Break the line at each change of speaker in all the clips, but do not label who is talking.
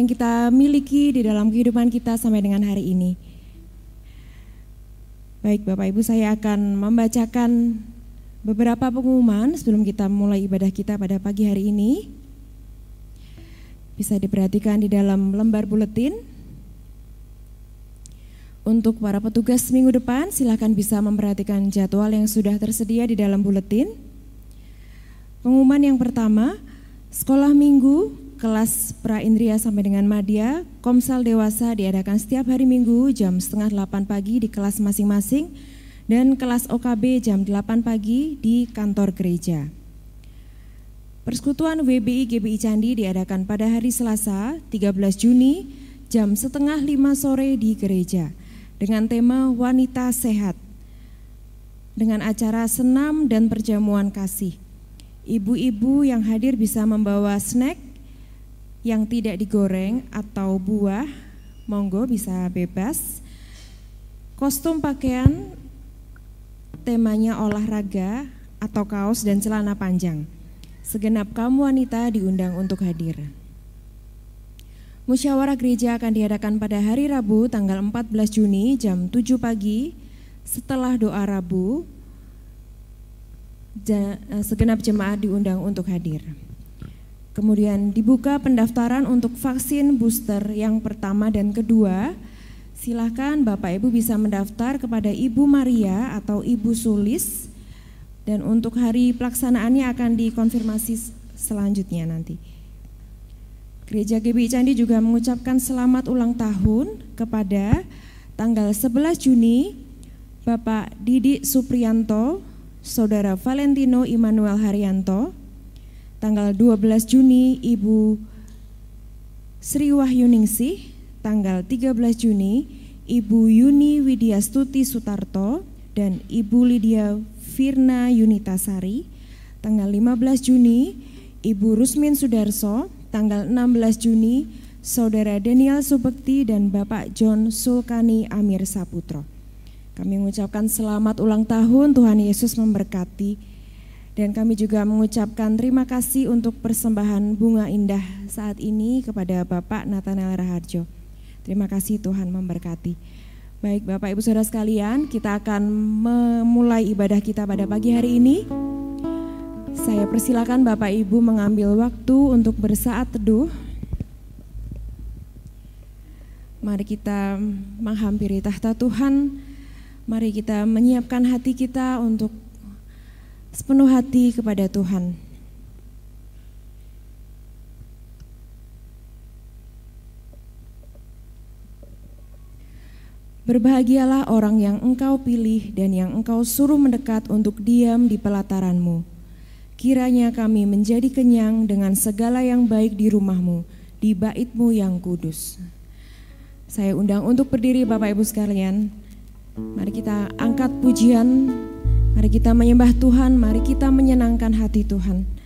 yang kita miliki di dalam kehidupan kita sampai dengan hari ini. Baik Bapak Ibu saya akan membacakan beberapa pengumuman sebelum kita mulai ibadah kita pada pagi hari ini. Bisa diperhatikan di dalam lembar buletin. Untuk para petugas minggu depan silakan bisa memperhatikan jadwal yang sudah tersedia di dalam buletin. Pengumuman yang pertama, sekolah minggu kelas pra indria sampai dengan madya, komsal dewasa diadakan setiap hari minggu jam setengah 8 pagi di kelas masing-masing dan kelas OKB jam 8 pagi di kantor gereja. Persekutuan WBI GBI Candi diadakan pada hari Selasa 13 Juni jam setengah 5 sore di gereja dengan tema Wanita Sehat dengan acara senam dan perjamuan kasih. Ibu-ibu yang hadir bisa membawa snack yang tidak digoreng atau buah, monggo bisa bebas. Kostum pakaian temanya olahraga atau kaos dan celana panjang. Segenap kaum wanita diundang untuk hadir. Musyawarah gereja akan diadakan pada hari Rabu tanggal 14 Juni jam 7 pagi setelah doa Rabu. Segenap jemaat diundang untuk hadir. Kemudian dibuka pendaftaran untuk vaksin booster yang pertama dan kedua. Silahkan Bapak Ibu bisa mendaftar kepada Ibu Maria atau Ibu Sulis dan untuk hari pelaksanaannya akan dikonfirmasi selanjutnya nanti. Gereja GBI Candi juga mengucapkan selamat ulang tahun kepada tanggal 11 Juni Bapak Didi Suprianto, Saudara Valentino Immanuel Haryanto, tanggal 12 Juni Ibu Sri Wahyuningsih, tanggal 13 Juni Ibu Yuni Widyastuti Sutarto dan Ibu Lydia Firna Yunitasari, tanggal 15 Juni Ibu Rusmin Sudarso, tanggal 16 Juni Saudara Daniel Subekti dan Bapak John Sulkani Amir Saputro. Kami mengucapkan selamat ulang tahun, Tuhan Yesus memberkati dan kami juga mengucapkan terima kasih untuk persembahan bunga indah saat ini kepada Bapak Nathanael Raharjo. Terima kasih Tuhan memberkati. Baik Bapak Ibu Saudara sekalian, kita akan memulai ibadah kita pada pagi hari ini. Saya persilakan Bapak Ibu mengambil waktu untuk bersaat teduh. Mari kita menghampiri tahta Tuhan. Mari kita menyiapkan hati kita untuk sepenuh hati kepada Tuhan. Berbahagialah orang yang engkau pilih dan yang engkau suruh mendekat untuk diam di pelataranmu. Kiranya kami menjadi kenyang dengan segala yang baik di rumahmu, di baitmu yang kudus. Saya undang untuk berdiri Bapak Ibu sekalian. Mari kita angkat pujian Mari kita menyembah Tuhan, mari kita menyenangkan hati Tuhan.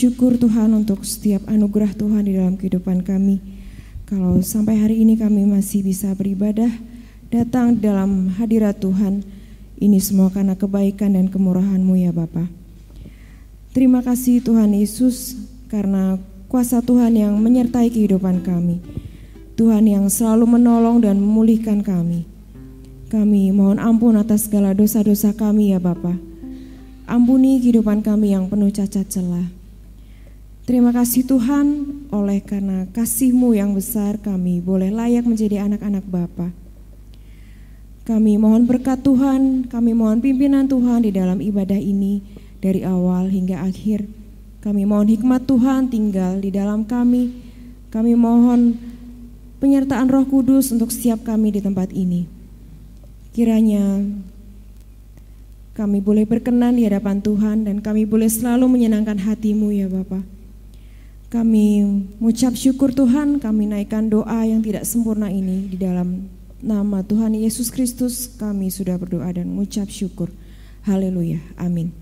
Mengucap syukur Tuhan untuk setiap anugerah Tuhan di dalam kehidupan kami. Kalau sampai hari ini kami masih bisa beribadah, datang dalam hadirat Tuhan, ini semua karena kebaikan dan kemurahan-Mu ya Bapa. Terima kasih Tuhan Yesus karena kuasa Tuhan yang menyertai kehidupan kami. Tuhan yang selalu menolong dan memulihkan kami. Kami mohon ampun atas segala dosa-dosa kami ya Bapa. Ampuni kehidupan kami yang penuh cacat celah. Terima kasih Tuhan, oleh karena kasih-Mu yang besar kami boleh layak menjadi anak-anak Bapa. Kami mohon berkat Tuhan, kami mohon pimpinan Tuhan di dalam ibadah ini dari awal hingga akhir. Kami mohon hikmat Tuhan tinggal di dalam kami. Kami mohon penyertaan Roh Kudus untuk setiap kami di tempat ini. Kiranya kami boleh berkenan di hadapan Tuhan dan kami boleh selalu menyenangkan hatimu ya Bapa. Kami mengucap syukur Tuhan, kami naikkan doa yang tidak sempurna ini di dalam nama Tuhan Yesus Kristus kami sudah berdoa dan mengucap syukur. Haleluya. Amin.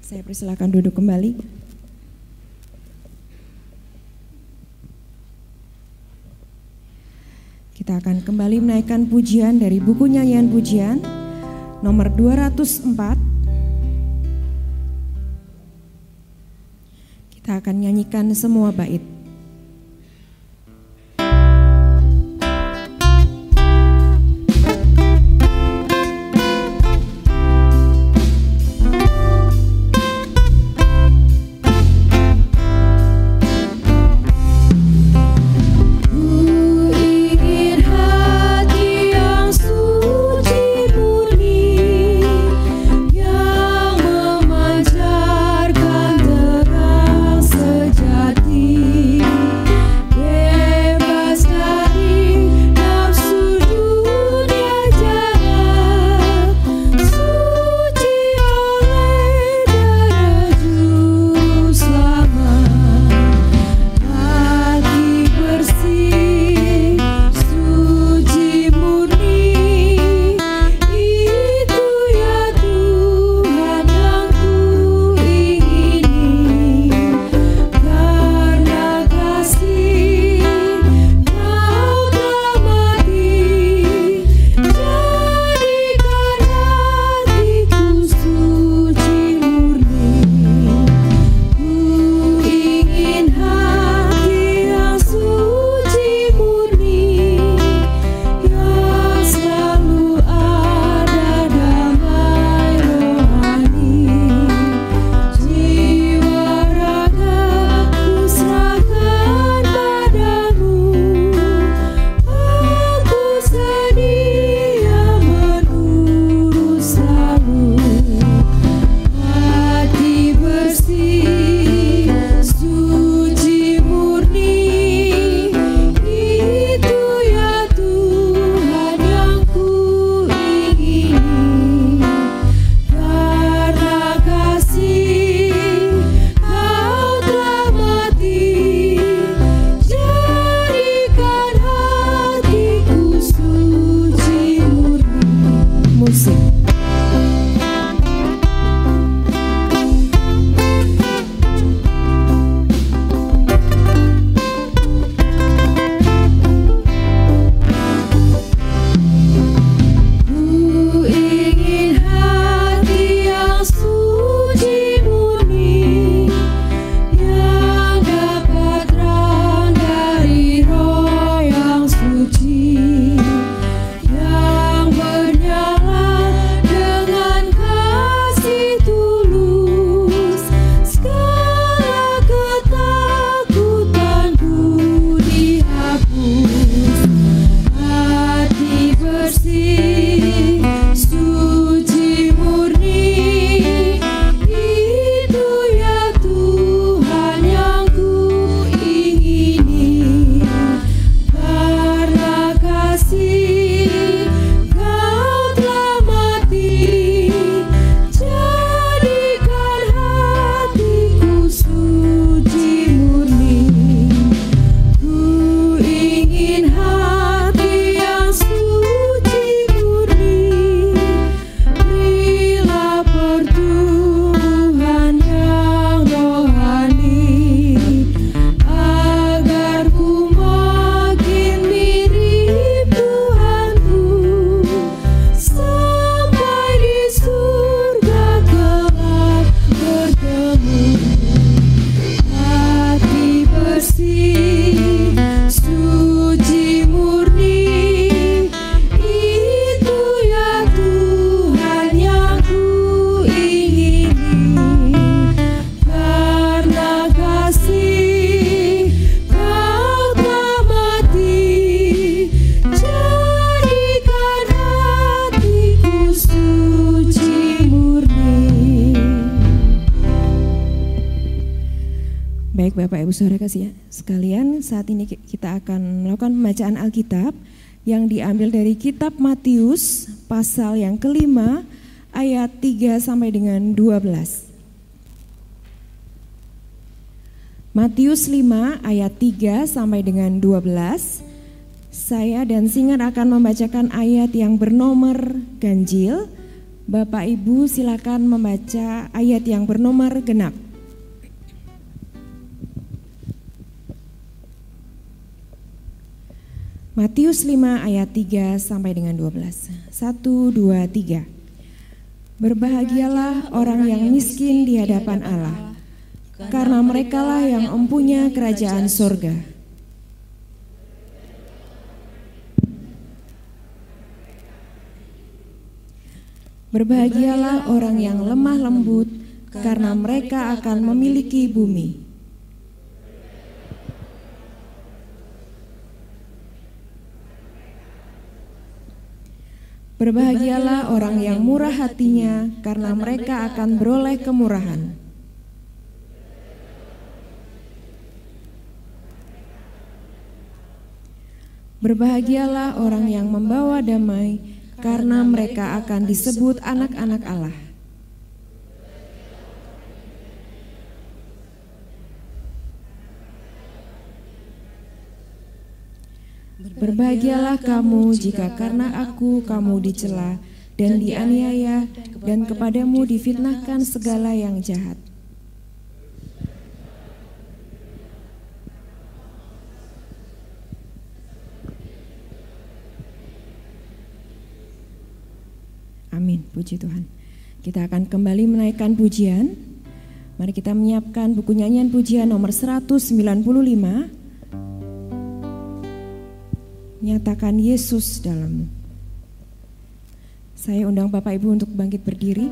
Saya persilakan duduk kembali. Kita akan kembali menaikkan pujian dari buku nyanyian pujian nomor 204. Kita akan nyanyikan semua bait. Alkitab yang diambil dari kitab Matius pasal yang kelima ayat 3 sampai dengan 12. Matius 5 ayat 3 sampai dengan 12. Saya dan Singer akan membacakan ayat yang bernomor ganjil. Bapak Ibu silakan membaca ayat yang bernomor genap. Matius 5 ayat 3 sampai dengan 12. 1 2 3. Berbahagialah orang yang miskin di hadapan Allah, karena merekalah yang mempunyai kerajaan sorga. Berbahagialah orang yang lemah lembut, karena mereka akan memiliki bumi. Berbahagialah orang yang murah hatinya, karena mereka akan beroleh kemurahan. Berbahagialah orang yang membawa damai, karena mereka akan disebut anak-anak Allah. Berbahagialah kamu jika karena aku kamu dicela dan dianiaya dan kepadamu difitnahkan segala yang jahat. Amin, puji Tuhan. Kita akan kembali menaikkan pujian. Mari kita menyiapkan buku nyanyian pujian nomor 195 nyatakan Yesus dalammu. Saya undang Bapak Ibu untuk bangkit berdiri.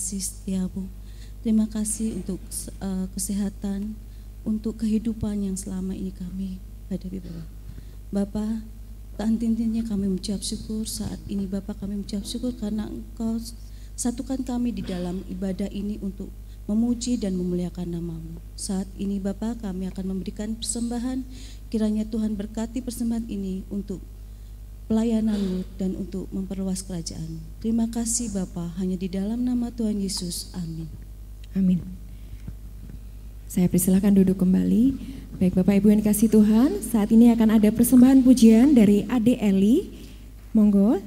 Kasih setiamu. Terima kasih untuk uh, kesehatan, untuk kehidupan yang selama ini kami hadapi Bapak. Bapak, tak kami mengucap syukur saat ini Bapak kami mengucap syukur karena Engkau satukan kami di dalam ibadah ini untuk memuji dan memuliakan namamu. Saat ini Bapak kami akan memberikan persembahan Kiranya Tuhan berkati persembahan ini untuk pelayananmu dan untuk memperluas kerajaan. Terima kasih Bapa, hanya di dalam nama Tuhan Yesus. Amin.
Amin. Saya persilahkan duduk kembali. Baik Bapak Ibu yang kasih Tuhan, saat ini akan ada persembahan pujian dari Ade Eli. Monggo,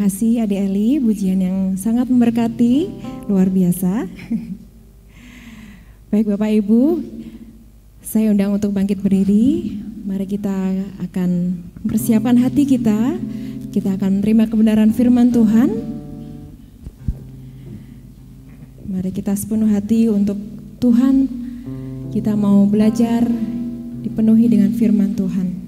kasih Ade Eli, pujian yang sangat memberkati, luar biasa. Baik Bapak Ibu, saya undang untuk bangkit berdiri. Mari kita akan mempersiapkan hati kita
Kita akan menerima kebenaran firman Tuhan. Mari kita sepenuh hati untuk Tuhan. Kita mau belajar dipenuhi dengan firman Tuhan.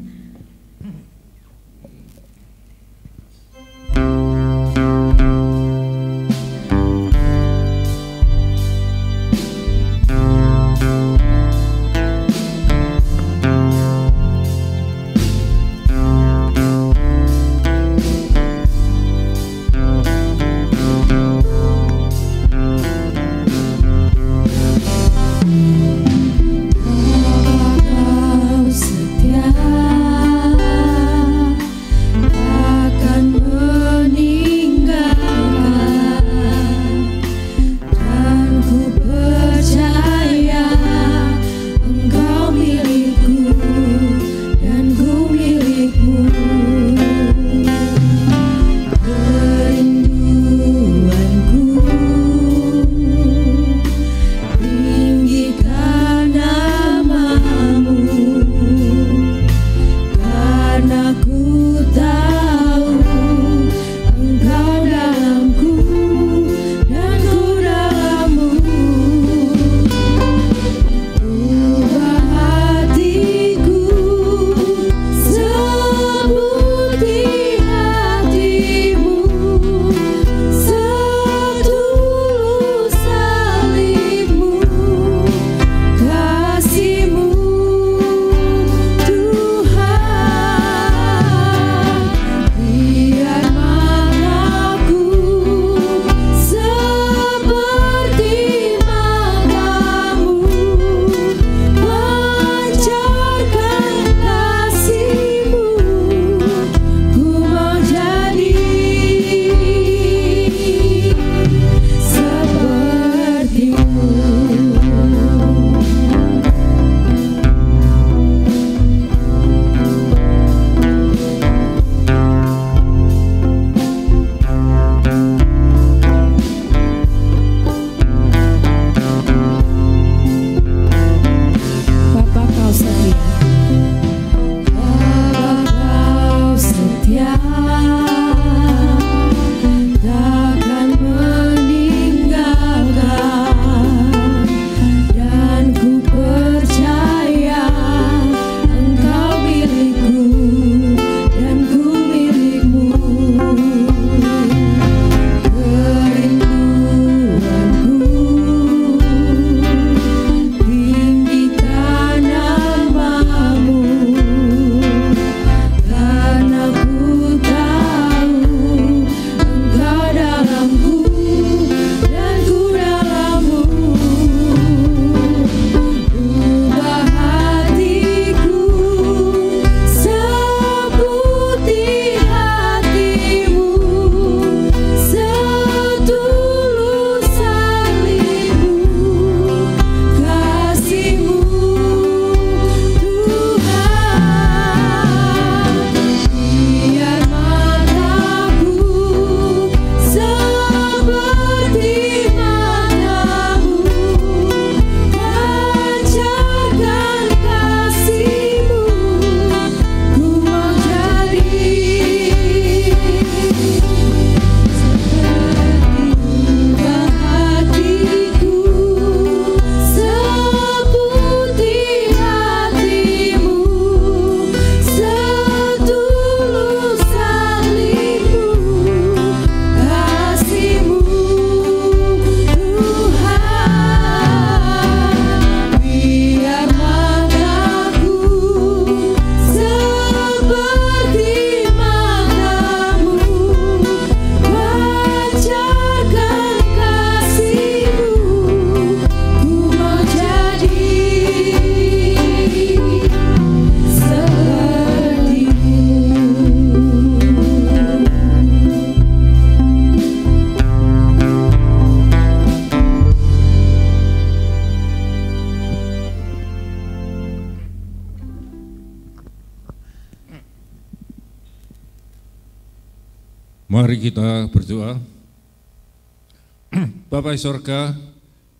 Bapak Sorga,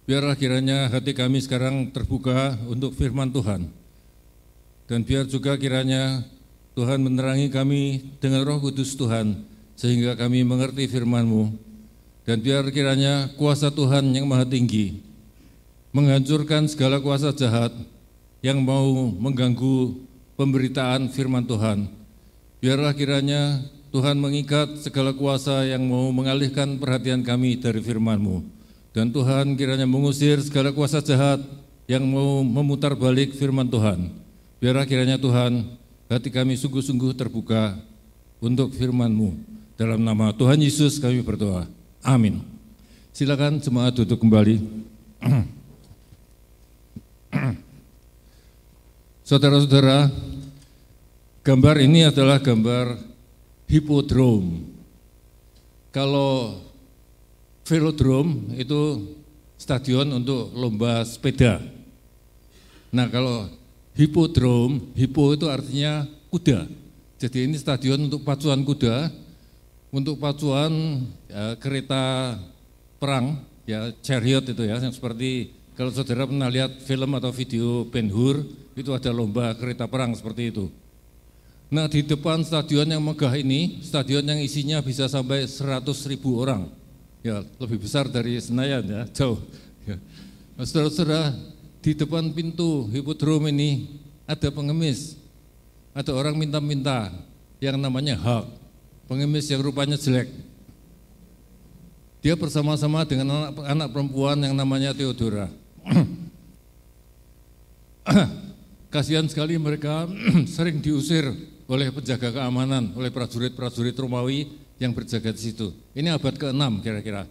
biarlah kiranya hati kami sekarang terbuka untuk firman Tuhan. Dan biar juga kiranya Tuhan menerangi kami dengan roh kudus Tuhan, sehingga kami mengerti firman-Mu. Dan biar kiranya kuasa Tuhan yang maha tinggi, menghancurkan segala kuasa jahat yang mau mengganggu pemberitaan firman Tuhan. Biarlah kiranya Tuhan mengikat segala kuasa yang mau mengalihkan perhatian kami dari firman-Mu. Dan Tuhan kiranya mengusir segala kuasa jahat yang mau memutar balik firman Tuhan. Biarlah kiranya Tuhan hati kami sungguh-sungguh terbuka untuk firman-Mu. Dalam nama Tuhan Yesus kami berdoa. Amin. Silakan jemaat duduk kembali. Saudara-saudara, gambar ini adalah gambar hipodrome. Kalau velodrome itu stadion untuk lomba sepeda. Nah kalau hipodrome, hipo itu artinya kuda. Jadi ini stadion untuk pacuan kuda, untuk pacuan ya, kereta perang, ya chariot itu ya, yang seperti kalau saudara pernah lihat film atau video Ben Hur, itu ada lomba kereta perang seperti itu. Nah di depan stadion yang megah ini, stadion yang isinya bisa sampai 100 ribu orang, ya lebih besar dari Senayan ya, jauh. Ya. Nah, saudara-saudara, di depan pintu hipodrome ini ada pengemis, ada orang minta-minta yang namanya hak, pengemis yang rupanya jelek. Dia bersama-sama dengan anak, anak perempuan yang namanya Theodora. Kasihan sekali mereka sering diusir oleh penjaga keamanan, oleh prajurit-prajurit Romawi yang berjaga di situ. Ini abad ke-6 kira-kira.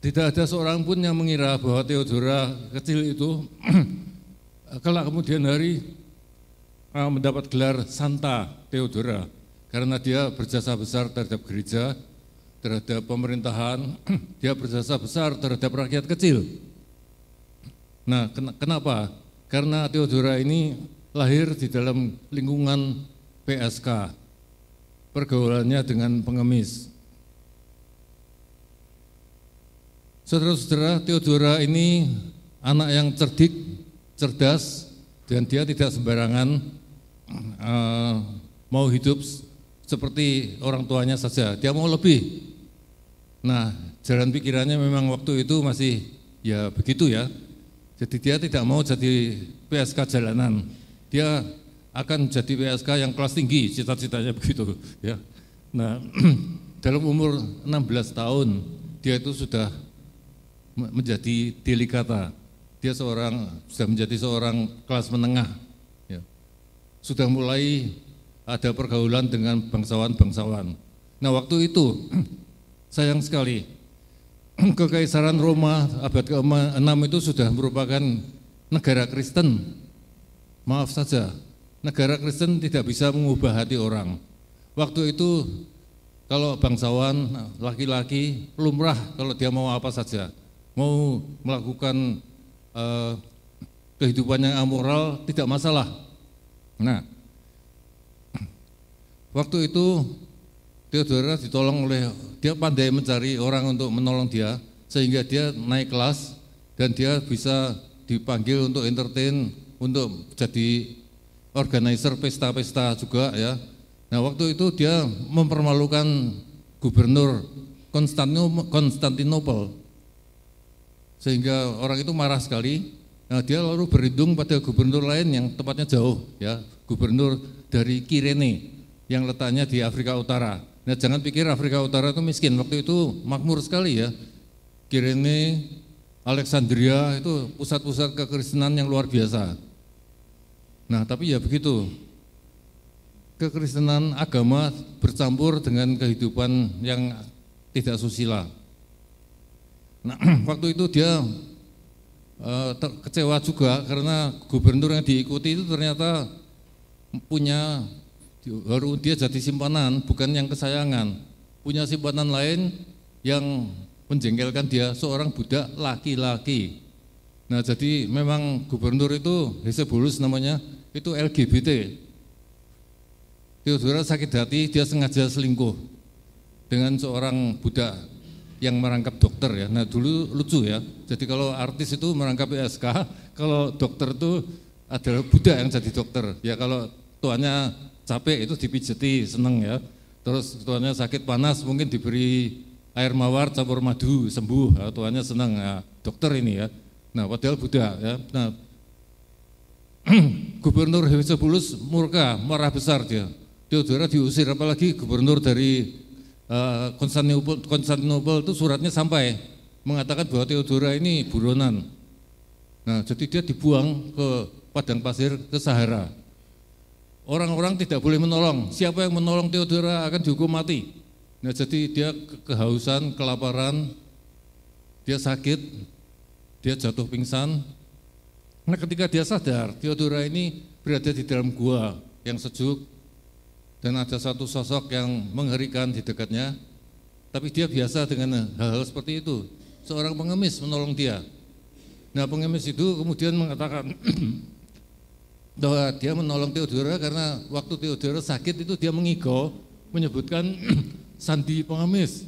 Tidak ada seorang pun yang mengira bahwa Theodora kecil itu kelak kemudian hari uh, mendapat gelar Santa Theodora karena dia berjasa besar terhadap gereja, terhadap pemerintahan, dia berjasa besar terhadap rakyat kecil. Nah, kenapa? Karena Theodora ini lahir di dalam lingkungan PSK, pergaulannya dengan pengemis. Saudara-saudara, Theodora ini anak yang cerdik, cerdas, dan dia tidak sembarangan uh, mau hidup seperti orang tuanya saja. Dia mau lebih. Nah, jalan pikirannya memang waktu itu masih ya begitu ya. Jadi dia tidak mau jadi PSK jalanan. Dia akan jadi PSK yang kelas tinggi, cita-citanya begitu ya. Nah, dalam umur 16 tahun dia itu sudah menjadi delikata. Dia seorang sudah menjadi seorang kelas menengah. Ya. Sudah mulai ada pergaulan dengan bangsawan-bangsawan. Nah waktu itu sayang sekali Kekaisaran Roma abad ke-6 itu sudah merupakan negara Kristen. Maaf saja, negara Kristen tidak bisa mengubah hati orang. Waktu itu kalau bangsawan laki-laki lumrah kalau dia mau apa saja mau melakukan uh, kehidupan yang amoral tidak masalah. Nah, waktu itu Theodora ditolong oleh dia pandai mencari orang untuk menolong dia sehingga dia naik kelas dan dia bisa dipanggil untuk entertain untuk jadi organizer pesta-pesta juga ya. Nah waktu itu dia mempermalukan gubernur Konstantinopel sehingga orang itu marah sekali. Nah, dia lalu berlindung pada gubernur lain yang tempatnya jauh, ya, gubernur dari Kirene yang letaknya di Afrika Utara. Nah, jangan pikir Afrika Utara itu miskin, waktu itu makmur sekali ya. Kirene, Alexandria itu pusat-pusat kekristenan yang luar biasa. Nah, tapi ya begitu. Kekristenan agama bercampur dengan kehidupan yang tidak susila. Nah, waktu itu dia uh, kecewa juga karena gubernur yang diikuti itu ternyata punya baru dia jadi simpanan bukan yang kesayangan punya simpanan lain yang menjengkelkan dia seorang budak laki-laki nah jadi memang gubernur itu Hesebulus namanya itu LGBT Theodora sakit hati dia sengaja selingkuh dengan seorang budak yang merangkap dokter ya. Nah dulu lucu ya. Jadi kalau artis itu merangkap ISK, kalau dokter itu adalah budak yang jadi dokter. Ya kalau tuannya capek itu dipijeti seneng ya. Terus tuannya sakit panas mungkin diberi air mawar campur madu sembuh. Ya, tuannya senang ya, dokter ini ya. Nah padahal Buddha ya. Nah Gubernur Hefesopulus murka, marah besar dia. Theodora diusir apalagi gubernur dari uh, Konstantinopel, Konstantinopel itu suratnya sampai mengatakan bahwa Theodora ini buronan. Nah, jadi dia dibuang ke padang pasir ke Sahara. Orang-orang tidak boleh menolong. Siapa yang menolong Theodora akan dihukum mati. Nah, jadi dia kehausan, kelaparan, dia sakit, dia jatuh pingsan. Nah, ketika dia sadar, Theodora ini berada di dalam gua yang sejuk dan ada satu sosok yang mengerikan di dekatnya. Tapi dia biasa dengan hal-hal seperti itu. Seorang pengemis menolong dia. Nah, pengemis itu kemudian mengatakan bahwa dia menolong Theodora karena waktu Theodora sakit itu dia mengigo menyebutkan sandi pengemis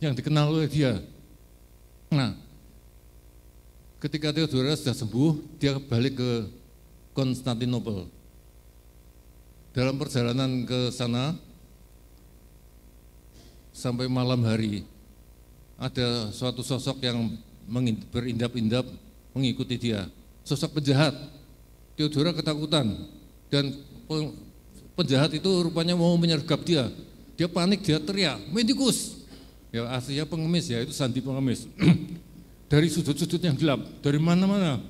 yang dikenal oleh dia. Nah, ketika Theodora sudah sembuh, dia balik ke Konstantinopel. Dalam perjalanan ke sana, sampai malam hari, ada suatu sosok yang berindap-indap mengikuti dia. Sosok penjahat Theodora ketakutan dan penjahat itu rupanya mau menyergap dia. Dia panik, dia teriak, medikus. Ya aslinya pengemis ya, itu sandi pengemis. dari sudut-sudut yang gelap, dari mana-mana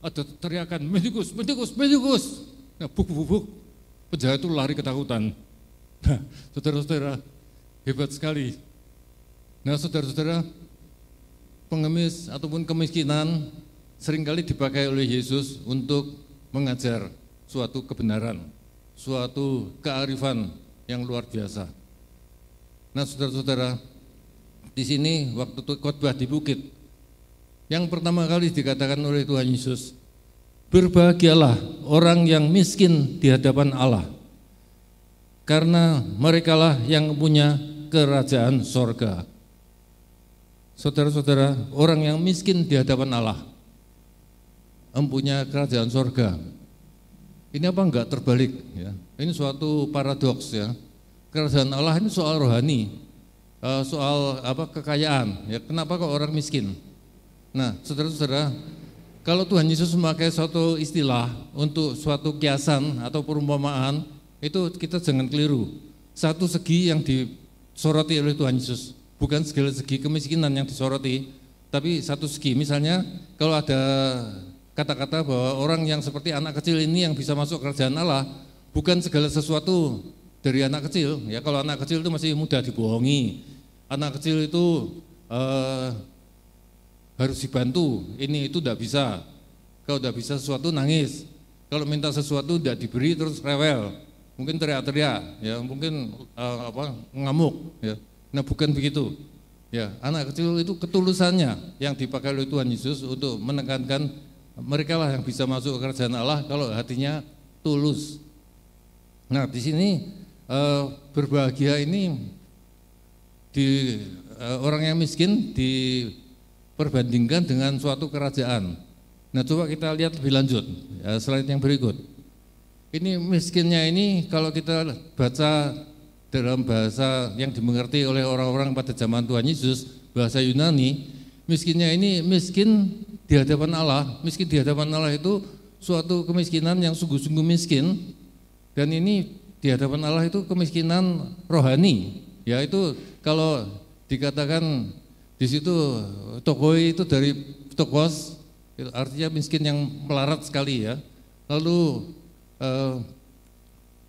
ada teriakan, medikus, medikus, medikus. Nah, buk, buk, buk. Penjahat itu lari ketakutan. Nah, saudara-saudara, hebat sekali. Nah, saudara-saudara, pengemis ataupun kemiskinan sering kali dipakai oleh Yesus untuk mengajar suatu kebenaran, suatu kearifan yang luar biasa. Nah, saudara-saudara, di sini waktu khotbah di bukit, yang pertama kali dikatakan oleh Tuhan Yesus, berbahagialah orang yang miskin di hadapan Allah, karena merekalah yang punya kerajaan sorga. Saudara-saudara, orang yang miskin di hadapan Allah, empunya kerajaan sorga. Ini apa enggak terbalik ya? Ini suatu paradoks ya. Kerajaan Allah ini soal rohani, eh, soal apa kekayaan. Ya, kenapa kok orang miskin? Nah, saudara-saudara, kalau Tuhan Yesus memakai suatu istilah untuk suatu kiasan atau perumpamaan, itu kita jangan keliru. Satu segi yang disoroti oleh Tuhan Yesus, bukan segala segi kemiskinan yang disoroti, tapi satu segi. Misalnya kalau ada kata-kata bahwa orang yang seperti anak kecil ini yang bisa masuk kerajaan Allah bukan segala sesuatu dari anak kecil ya kalau anak kecil itu masih mudah dibohongi anak kecil itu uh, harus dibantu. Ini itu tidak bisa. Kalau tidak bisa sesuatu nangis. Kalau minta sesuatu tidak diberi terus rewel. Mungkin teriak-teriak ya. Mungkin uh, apa ngamuk ya. Nah bukan begitu. Ya anak kecil itu ketulusannya yang dipakai oleh Tuhan Yesus untuk menekankan mereka lah yang bisa masuk ke kerajaan Allah kalau hatinya tulus. Nah di sini uh, berbahagia ini di uh, orang yang miskin diperbandingkan dengan suatu kerajaan. Nah coba kita lihat lebih lanjut ya, slide yang berikut. Ini miskinnya ini kalau kita baca dalam bahasa yang dimengerti oleh orang-orang pada zaman Tuhan Yesus, bahasa Yunani, miskinnya ini miskin di hadapan Allah, miskin di hadapan Allah itu suatu kemiskinan yang sungguh-sungguh miskin dan ini di hadapan Allah itu kemiskinan rohani. Ya itu kalau dikatakan di situ tokoi itu dari tokos artinya miskin yang melarat sekali ya. Lalu eh,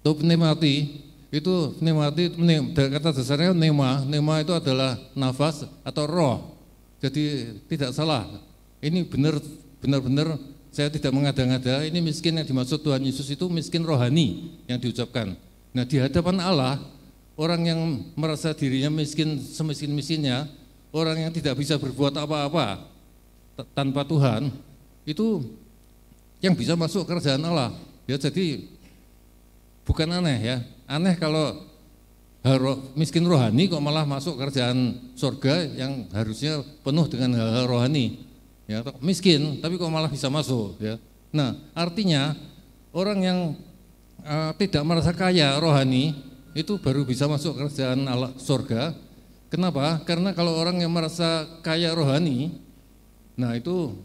pneumati itu pneumati dari kata dasarnya nema, nema itu adalah nafas atau roh. Jadi tidak salah ini benar benar-benar saya tidak mengada-ngada, ini miskin yang dimaksud Tuhan Yesus itu miskin rohani yang diucapkan. Nah di hadapan Allah, orang yang merasa dirinya miskin semiskin-miskinnya, orang yang tidak bisa berbuat apa-apa tanpa Tuhan, itu yang bisa masuk kerajaan Allah. Ya jadi bukan aneh ya, aneh kalau miskin rohani kok malah masuk kerajaan surga yang harusnya penuh dengan hal-hal rohani ya miskin tapi kok malah bisa masuk ya nah artinya orang yang uh, tidak merasa kaya rohani itu baru bisa masuk kerajaan Allah surga. Kenapa? Karena kalau orang yang merasa kaya rohani, nah itu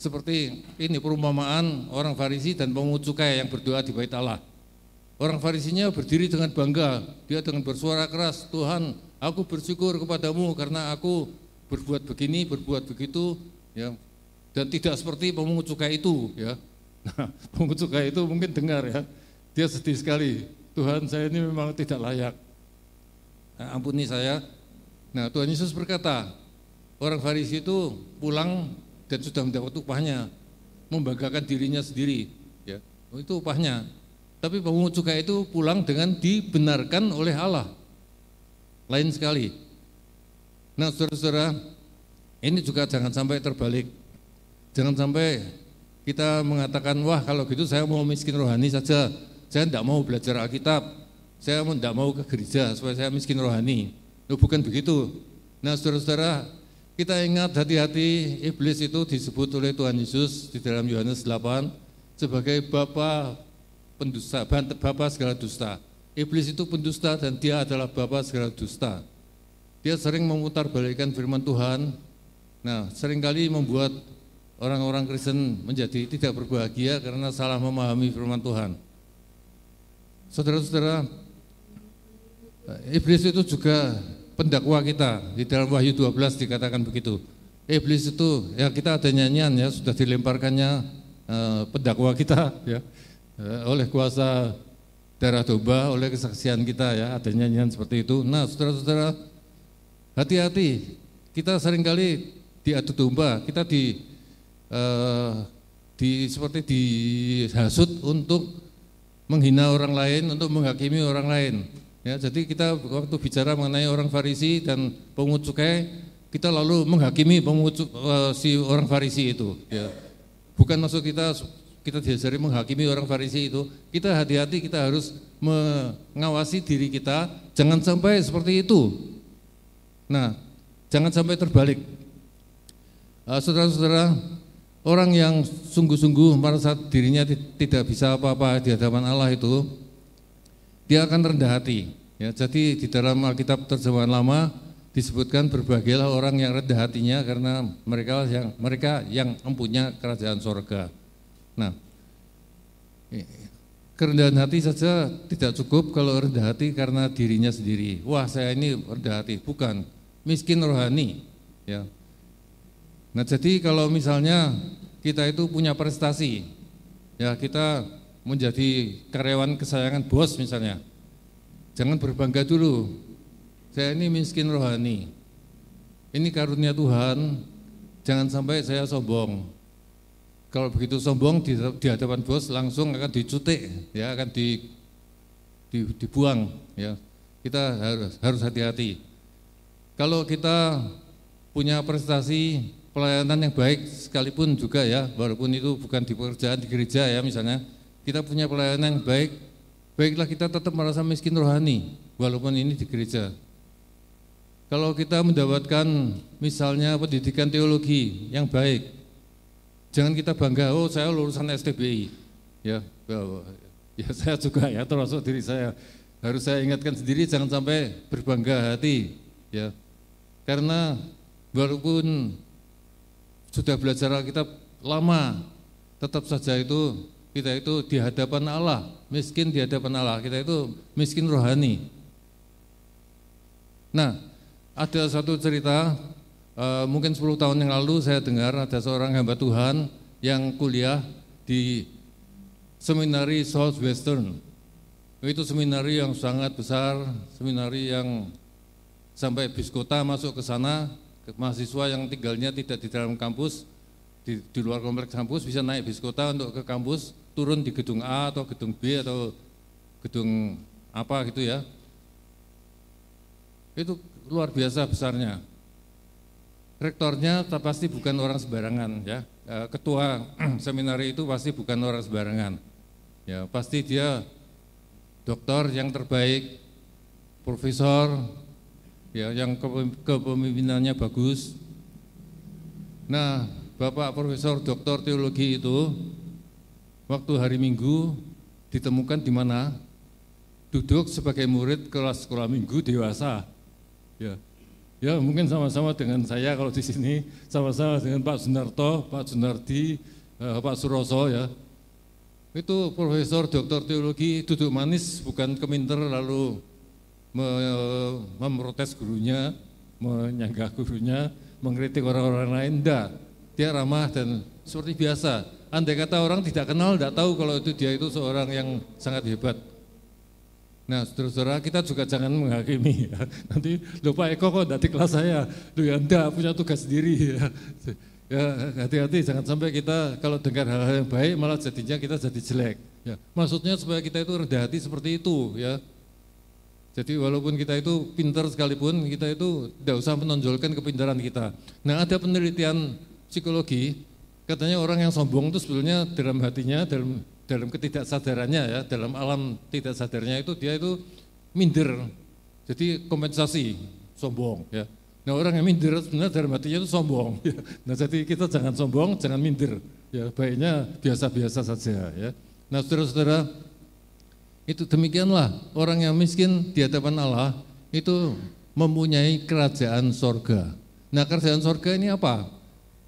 seperti ini perumpamaan orang Farisi dan pemungut cukai yang berdoa di bait Allah. Orang Farisinya berdiri dengan bangga, dia dengan bersuara keras, Tuhan, aku bersyukur kepadamu karena aku berbuat begini, berbuat begitu, ya, dan tidak seperti pemungut cukai itu, ya. Nah, pemungut cukai itu mungkin dengar ya, dia sedih sekali. Tuhan, saya ini memang tidak layak. Nah, ampuni saya. Nah, Tuhan Yesus berkata, orang Farisi itu pulang dan sudah mendapat upahnya, membanggakan dirinya sendiri, ya. Itu upahnya. Tapi pemungut cukai itu pulang dengan dibenarkan oleh Allah. Lain sekali. Nah, saudara-saudara, ini juga jangan sampai terbalik. Jangan sampai kita mengatakan, wah kalau gitu saya mau miskin rohani saja, saya tidak mau belajar Alkitab, saya tidak mau ke gereja supaya saya miskin rohani. Loh, bukan begitu. Nah, saudara-saudara, kita ingat hati-hati iblis itu disebut oleh Tuhan Yesus di dalam Yohanes 8 sebagai bapa pendusta, bapa segala dusta. Iblis itu pendusta dan dia adalah bapa segala dusta. Dia sering memutar balikan firman Tuhan. Nah, sering kali membuat orang-orang Kristen menjadi tidak berbahagia karena salah memahami firman Tuhan. Saudara-saudara, iblis itu juga pendakwa kita. Di dalam Wahyu 12 dikatakan begitu. Iblis itu ya kita ada nyanyian ya sudah dilemparkannya eh, pendakwa kita ya Eh, oleh kuasa darah domba, oleh kesaksian kita ya, ada nyanyian seperti itu. Nah, saudara-saudara, hati-hati. Kita sering kali diadu domba, kita di, uh, di seperti dihasut untuk menghina orang lain, untuk menghakimi orang lain. Ya, jadi kita waktu bicara mengenai orang Farisi dan pemungut cukai, kita lalu menghakimi pemungut uh, si orang Farisi itu. Ya. Bukan maksud kita kita diajari menghakimi orang Farisi itu, kita hati-hati kita harus mengawasi diri kita, jangan sampai seperti itu. Nah, jangan sampai terbalik. Ah, saudara-saudara, orang yang sungguh-sungguh merasa dirinya tidak bisa apa-apa di hadapan Allah itu, dia akan rendah hati. Ya, jadi di dalam Alkitab terjemahan lama disebutkan berbahagialah orang yang rendah hatinya karena mereka yang mereka yang mempunyai kerajaan sorga. Nah, kerendahan hati saja tidak cukup kalau rendah hati karena dirinya sendiri. Wah, saya ini rendah hati, bukan miskin rohani, ya. Nah, jadi kalau misalnya kita itu punya prestasi, ya kita menjadi karyawan kesayangan bos misalnya. Jangan berbangga dulu. Saya ini miskin rohani. Ini karunia Tuhan. Jangan sampai saya sombong. Kalau begitu sombong di, di hadapan bos langsung akan dicutik, ya akan di, di, dibuang. Ya, kita harus harus hati-hati. Kalau kita punya prestasi pelayanan yang baik sekalipun juga ya, walaupun itu bukan di pekerjaan di gereja ya misalnya, kita punya pelayanan yang baik, baiklah kita tetap merasa miskin rohani, walaupun ini di gereja. Kalau kita mendapatkan misalnya pendidikan teologi yang baik, Jangan kita bangga, oh saya lulusan STBI. Ya, ya saya juga ya termasuk diri saya. Harus saya ingatkan sendiri jangan sampai berbangga hati, ya. Karena walaupun sudah belajar kita lama, tetap saja itu kita itu di hadapan Allah, miskin di hadapan Allah, kita itu miskin rohani. Nah, ada satu cerita Eh, mungkin 10 tahun yang lalu saya dengar ada seorang hamba Tuhan yang kuliah di seminari Southwestern. Itu seminari yang sangat besar, seminari yang sampai bis kota masuk ke sana, mahasiswa yang tinggalnya tidak di dalam kampus, di, di luar kompleks kampus bisa naik bis kota untuk ke kampus, turun di gedung A atau gedung B atau gedung apa gitu ya. Itu luar biasa besarnya rektornya pasti bukan orang sembarangan ya. E, ketua seminari itu pasti bukan orang sembarangan. Ya, pasti dia dokter yang terbaik, profesor ya yang kepemimpinannya bagus. Nah, Bapak Profesor Doktor Teologi itu waktu hari Minggu ditemukan di mana? Duduk sebagai murid kelas sekolah minggu dewasa. Ya, ya mungkin sama-sama dengan saya kalau di sini, sama-sama dengan Pak Sunarto, Pak Sunardi, eh, Pak Suroso ya. Itu profesor doktor teologi duduk manis bukan keminter lalu memprotes gurunya, menyanggah gurunya, mengkritik orang-orang lain, enggak. Dia ramah dan seperti biasa. Andai kata orang tidak kenal, tidak tahu kalau itu dia itu seorang yang sangat hebat. Nah, saudara-saudara kita juga jangan menghakimi ya. Nanti lupa Eko kok di kelas saya, lu ya enggak punya tugas sendiri ya. Ya hati-hati jangan sampai kita kalau dengar hal-hal yang baik malah jadinya kita jadi jelek. Ya, maksudnya supaya kita itu rendah hati seperti itu ya. Jadi walaupun kita itu pintar sekalipun, kita itu tidak usah menonjolkan kepintaran kita. Nah ada penelitian psikologi, katanya orang yang sombong itu sebetulnya dalam hatinya, dalam dalam ketidaksadarannya ya, dalam alam tidak sadarnya itu dia itu minder. Jadi kompensasi sombong ya. Nah orang yang minder sebenarnya dalam hatinya itu sombong. Ya. Nah jadi kita jangan sombong, jangan minder. Ya baiknya biasa-biasa saja ya. Nah saudara-saudara itu demikianlah orang yang miskin di hadapan Allah itu mempunyai kerajaan sorga. Nah kerajaan sorga ini apa?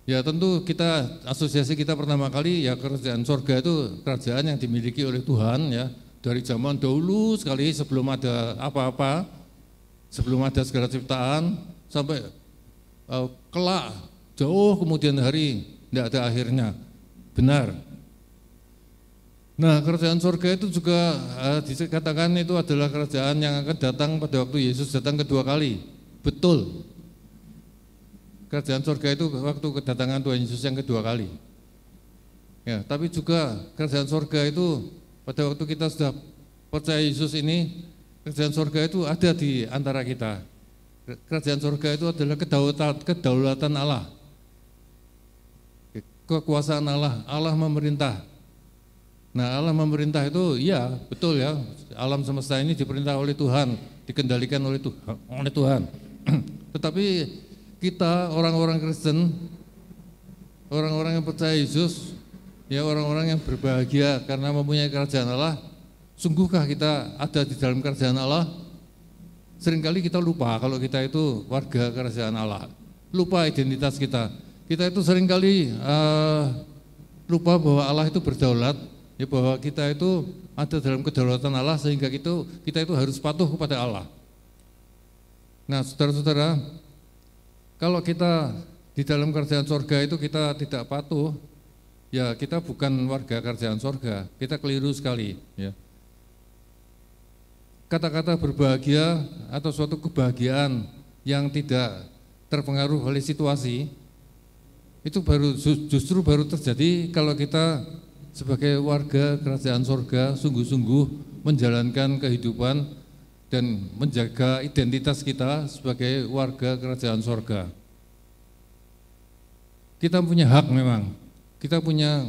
Ya tentu kita asosiasi kita pertama kali ya kerajaan sorga itu kerajaan yang dimiliki oleh Tuhan ya dari zaman dahulu sekali sebelum ada apa-apa, sebelum ada segala ciptaan sampai uh, kelak jauh kemudian hari tidak ada akhirnya. Benar, Nah kerajaan surga itu juga uh, dikatakan itu adalah kerajaan yang akan datang pada waktu Yesus datang kedua kali. Betul. Kerajaan surga itu waktu kedatangan Tuhan Yesus yang kedua kali. Ya, tapi juga kerajaan surga itu pada waktu kita sudah percaya Yesus ini, kerajaan surga itu ada di antara kita. Kerajaan surga itu adalah kedaulatan, kedaulatan Allah. Kekuasaan Allah, Allah memerintah, Nah alam memerintah itu iya betul ya alam semesta ini diperintah oleh Tuhan dikendalikan oleh Tuhan, oleh Tuhan. Tetapi kita orang-orang Kristen orang-orang yang percaya Yesus ya orang-orang yang berbahagia karena mempunyai kerajaan Allah sungguhkah kita ada di dalam kerajaan Allah? Seringkali kita lupa kalau kita itu warga kerajaan Allah. Lupa identitas kita. Kita itu sering kali uh, lupa bahwa Allah itu berdaulat ya bahwa kita itu ada dalam kedaulatan Allah sehingga itu kita itu harus patuh kepada Allah. Nah, saudara-saudara, kalau kita di dalam kerjaan sorga itu kita tidak patuh, ya kita bukan warga kerjaan sorga, kita keliru sekali. Ya. Kata-kata berbahagia atau suatu kebahagiaan yang tidak terpengaruh oleh situasi, itu baru justru baru terjadi kalau kita sebagai warga kerajaan sorga sungguh-sungguh menjalankan kehidupan dan menjaga identitas kita sebagai warga kerajaan sorga. Kita punya hak memang, kita punya,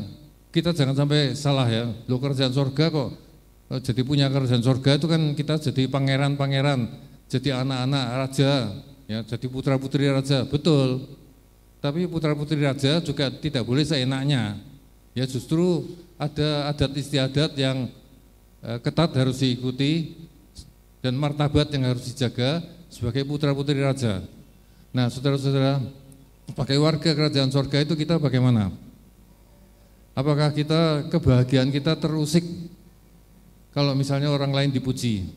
kita jangan sampai salah ya, lo kerajaan sorga kok eh, jadi punya kerajaan sorga itu kan kita jadi pangeran-pangeran, jadi anak-anak raja, ya, jadi putra-putri raja, betul. Tapi putra-putri raja juga tidak boleh seenaknya, Ya justru ada adat istiadat yang eh, ketat harus diikuti dan martabat yang harus dijaga sebagai putra-putri raja. Nah, saudara-saudara, pakai warga kerajaan sorga itu kita bagaimana? Apakah kita kebahagiaan kita terusik kalau misalnya orang lain dipuji?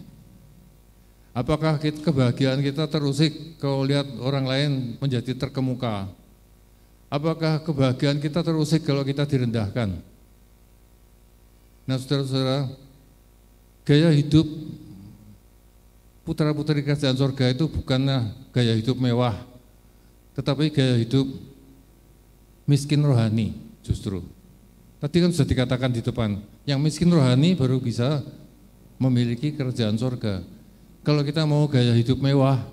Apakah kebahagiaan kita terusik kalau lihat orang lain menjadi terkemuka? Apakah kebahagiaan kita terusik kalau kita direndahkan? Nah saudara-saudara, gaya hidup putra-putri kerajaan sorga itu bukanlah gaya hidup mewah, tetapi gaya hidup miskin rohani justru. Tadi kan sudah dikatakan di depan, yang miskin rohani baru bisa memiliki kerajaan sorga. Kalau kita mau gaya hidup mewah,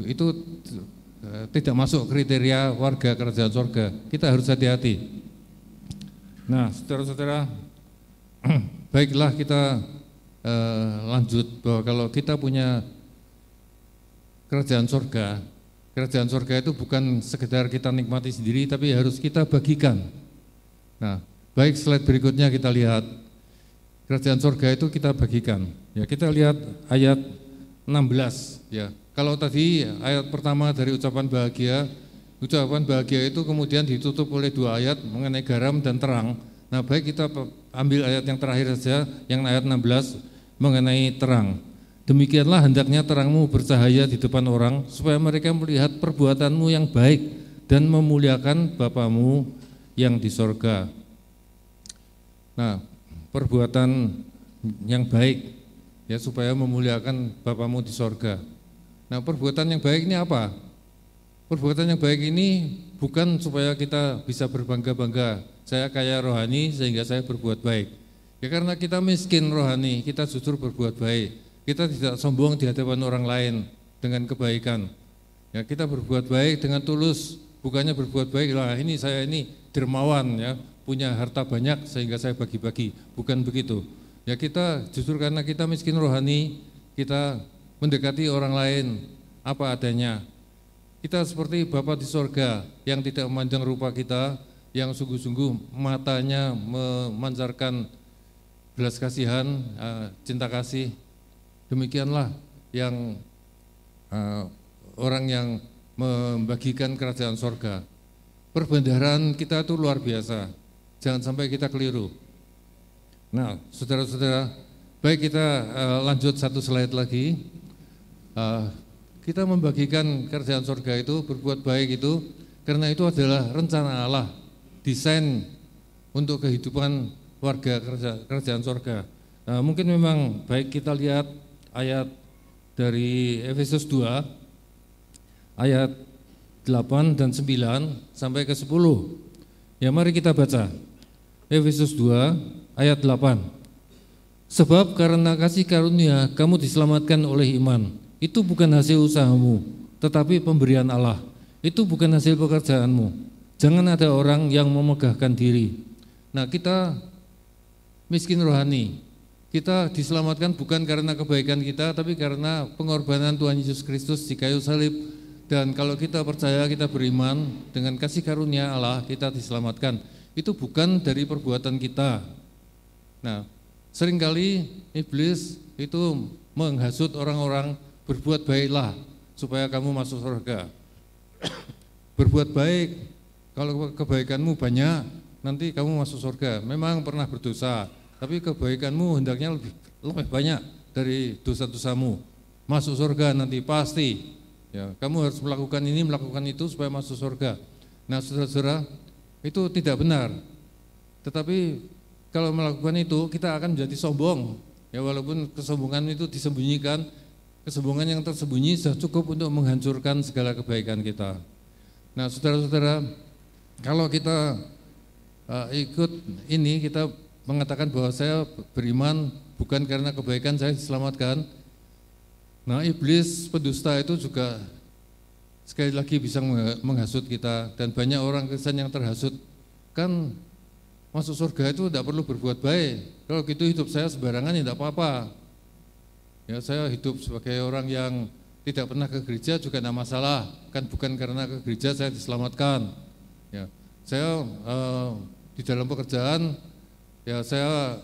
itu Eh, tidak masuk kriteria warga kerajaan surga. Kita harus hati-hati. Nah, saudara-saudara, baiklah kita eh, lanjut bahwa kalau kita punya kerajaan surga, kerajaan surga itu bukan sekedar kita nikmati sendiri, tapi harus kita bagikan. Nah, Baik, slide berikutnya kita lihat. Kerajaan surga itu kita bagikan. Ya, kita lihat ayat 16 ya. Kalau tadi ayat pertama dari ucapan bahagia, ucapan bahagia itu kemudian ditutup oleh dua ayat mengenai garam dan terang. Nah, baik kita ambil ayat yang terakhir saja, yang ayat 16 mengenai terang. Demikianlah hendaknya terangmu bercahaya di depan orang supaya mereka melihat perbuatanmu yang baik dan memuliakan Bapamu yang di sorga. Nah, perbuatan yang baik ya supaya memuliakan Bapamu di sorga. Nah, perbuatan yang baik ini apa? Perbuatan yang baik ini bukan supaya kita bisa berbangga-bangga. Saya kaya rohani sehingga saya berbuat baik. Ya karena kita miskin rohani, kita jujur berbuat baik. Kita tidak sombong di hadapan orang lain dengan kebaikan. Ya kita berbuat baik dengan tulus, bukannya berbuat baik lah ini saya ini dermawan ya punya harta banyak sehingga saya bagi-bagi bukan begitu ya kita justru karena kita miskin rohani kita mendekati orang lain apa adanya kita seperti Bapak di sorga yang tidak memandang rupa kita yang sungguh-sungguh matanya memancarkan belas kasihan eh, cinta kasih demikianlah yang eh, orang yang membagikan kerajaan sorga. Perbendaharaan kita itu luar biasa, jangan sampai kita keliru. Nah, saudara-saudara, baik kita uh, lanjut satu slide lagi. Kita membagikan kerajaan sorga itu, berbuat baik itu, karena itu adalah rencana Allah, desain untuk kehidupan warga kerajaan sorga. Nah, mungkin memang baik kita lihat ayat dari Efesus 2 ayat 8 dan 9 sampai ke 10. Ya mari kita baca. Efesus 2 ayat 8. Sebab karena kasih karunia kamu diselamatkan oleh iman. Itu bukan hasil usahamu, tetapi pemberian Allah. Itu bukan hasil pekerjaanmu. Jangan ada orang yang memegahkan diri. Nah, kita miskin rohani. Kita diselamatkan bukan karena kebaikan kita, tapi karena pengorbanan Tuhan Yesus Kristus di kayu salib dan kalau kita percaya, kita beriman dengan kasih karunia Allah, kita diselamatkan. Itu bukan dari perbuatan kita. Nah, sering kali iblis itu menghasut orang-orang berbuat baiklah supaya kamu masuk surga. berbuat baik, kalau kebaikanmu banyak, nanti kamu masuk surga. Memang pernah berdosa, tapi kebaikanmu hendaknya lebih, lebih banyak dari dosa-dosamu. Masuk surga nanti pasti Ya, kamu harus melakukan ini, melakukan itu supaya masuk surga. Nah, saudara-saudara, itu tidak benar. Tetapi kalau melakukan itu kita akan menjadi sombong. Ya, walaupun kesombongan itu disembunyikan, kesombongan yang tersembunyi sudah cukup untuk menghancurkan segala kebaikan kita. Nah, saudara-saudara, kalau kita uh, ikut ini, kita mengatakan bahwa saya beriman bukan karena kebaikan saya diselamatkan, Nah iblis pendusta itu juga sekali lagi bisa menghasut kita dan banyak orang Kristen yang terhasut. Kan masuk surga itu tidak perlu berbuat baik. Kalau gitu hidup saya sembarangan ya tidak apa-apa. Ya saya hidup sebagai orang yang tidak pernah ke gereja juga tidak masalah. Kan bukan karena ke gereja saya diselamatkan. Ya saya eh, di dalam pekerjaan ya saya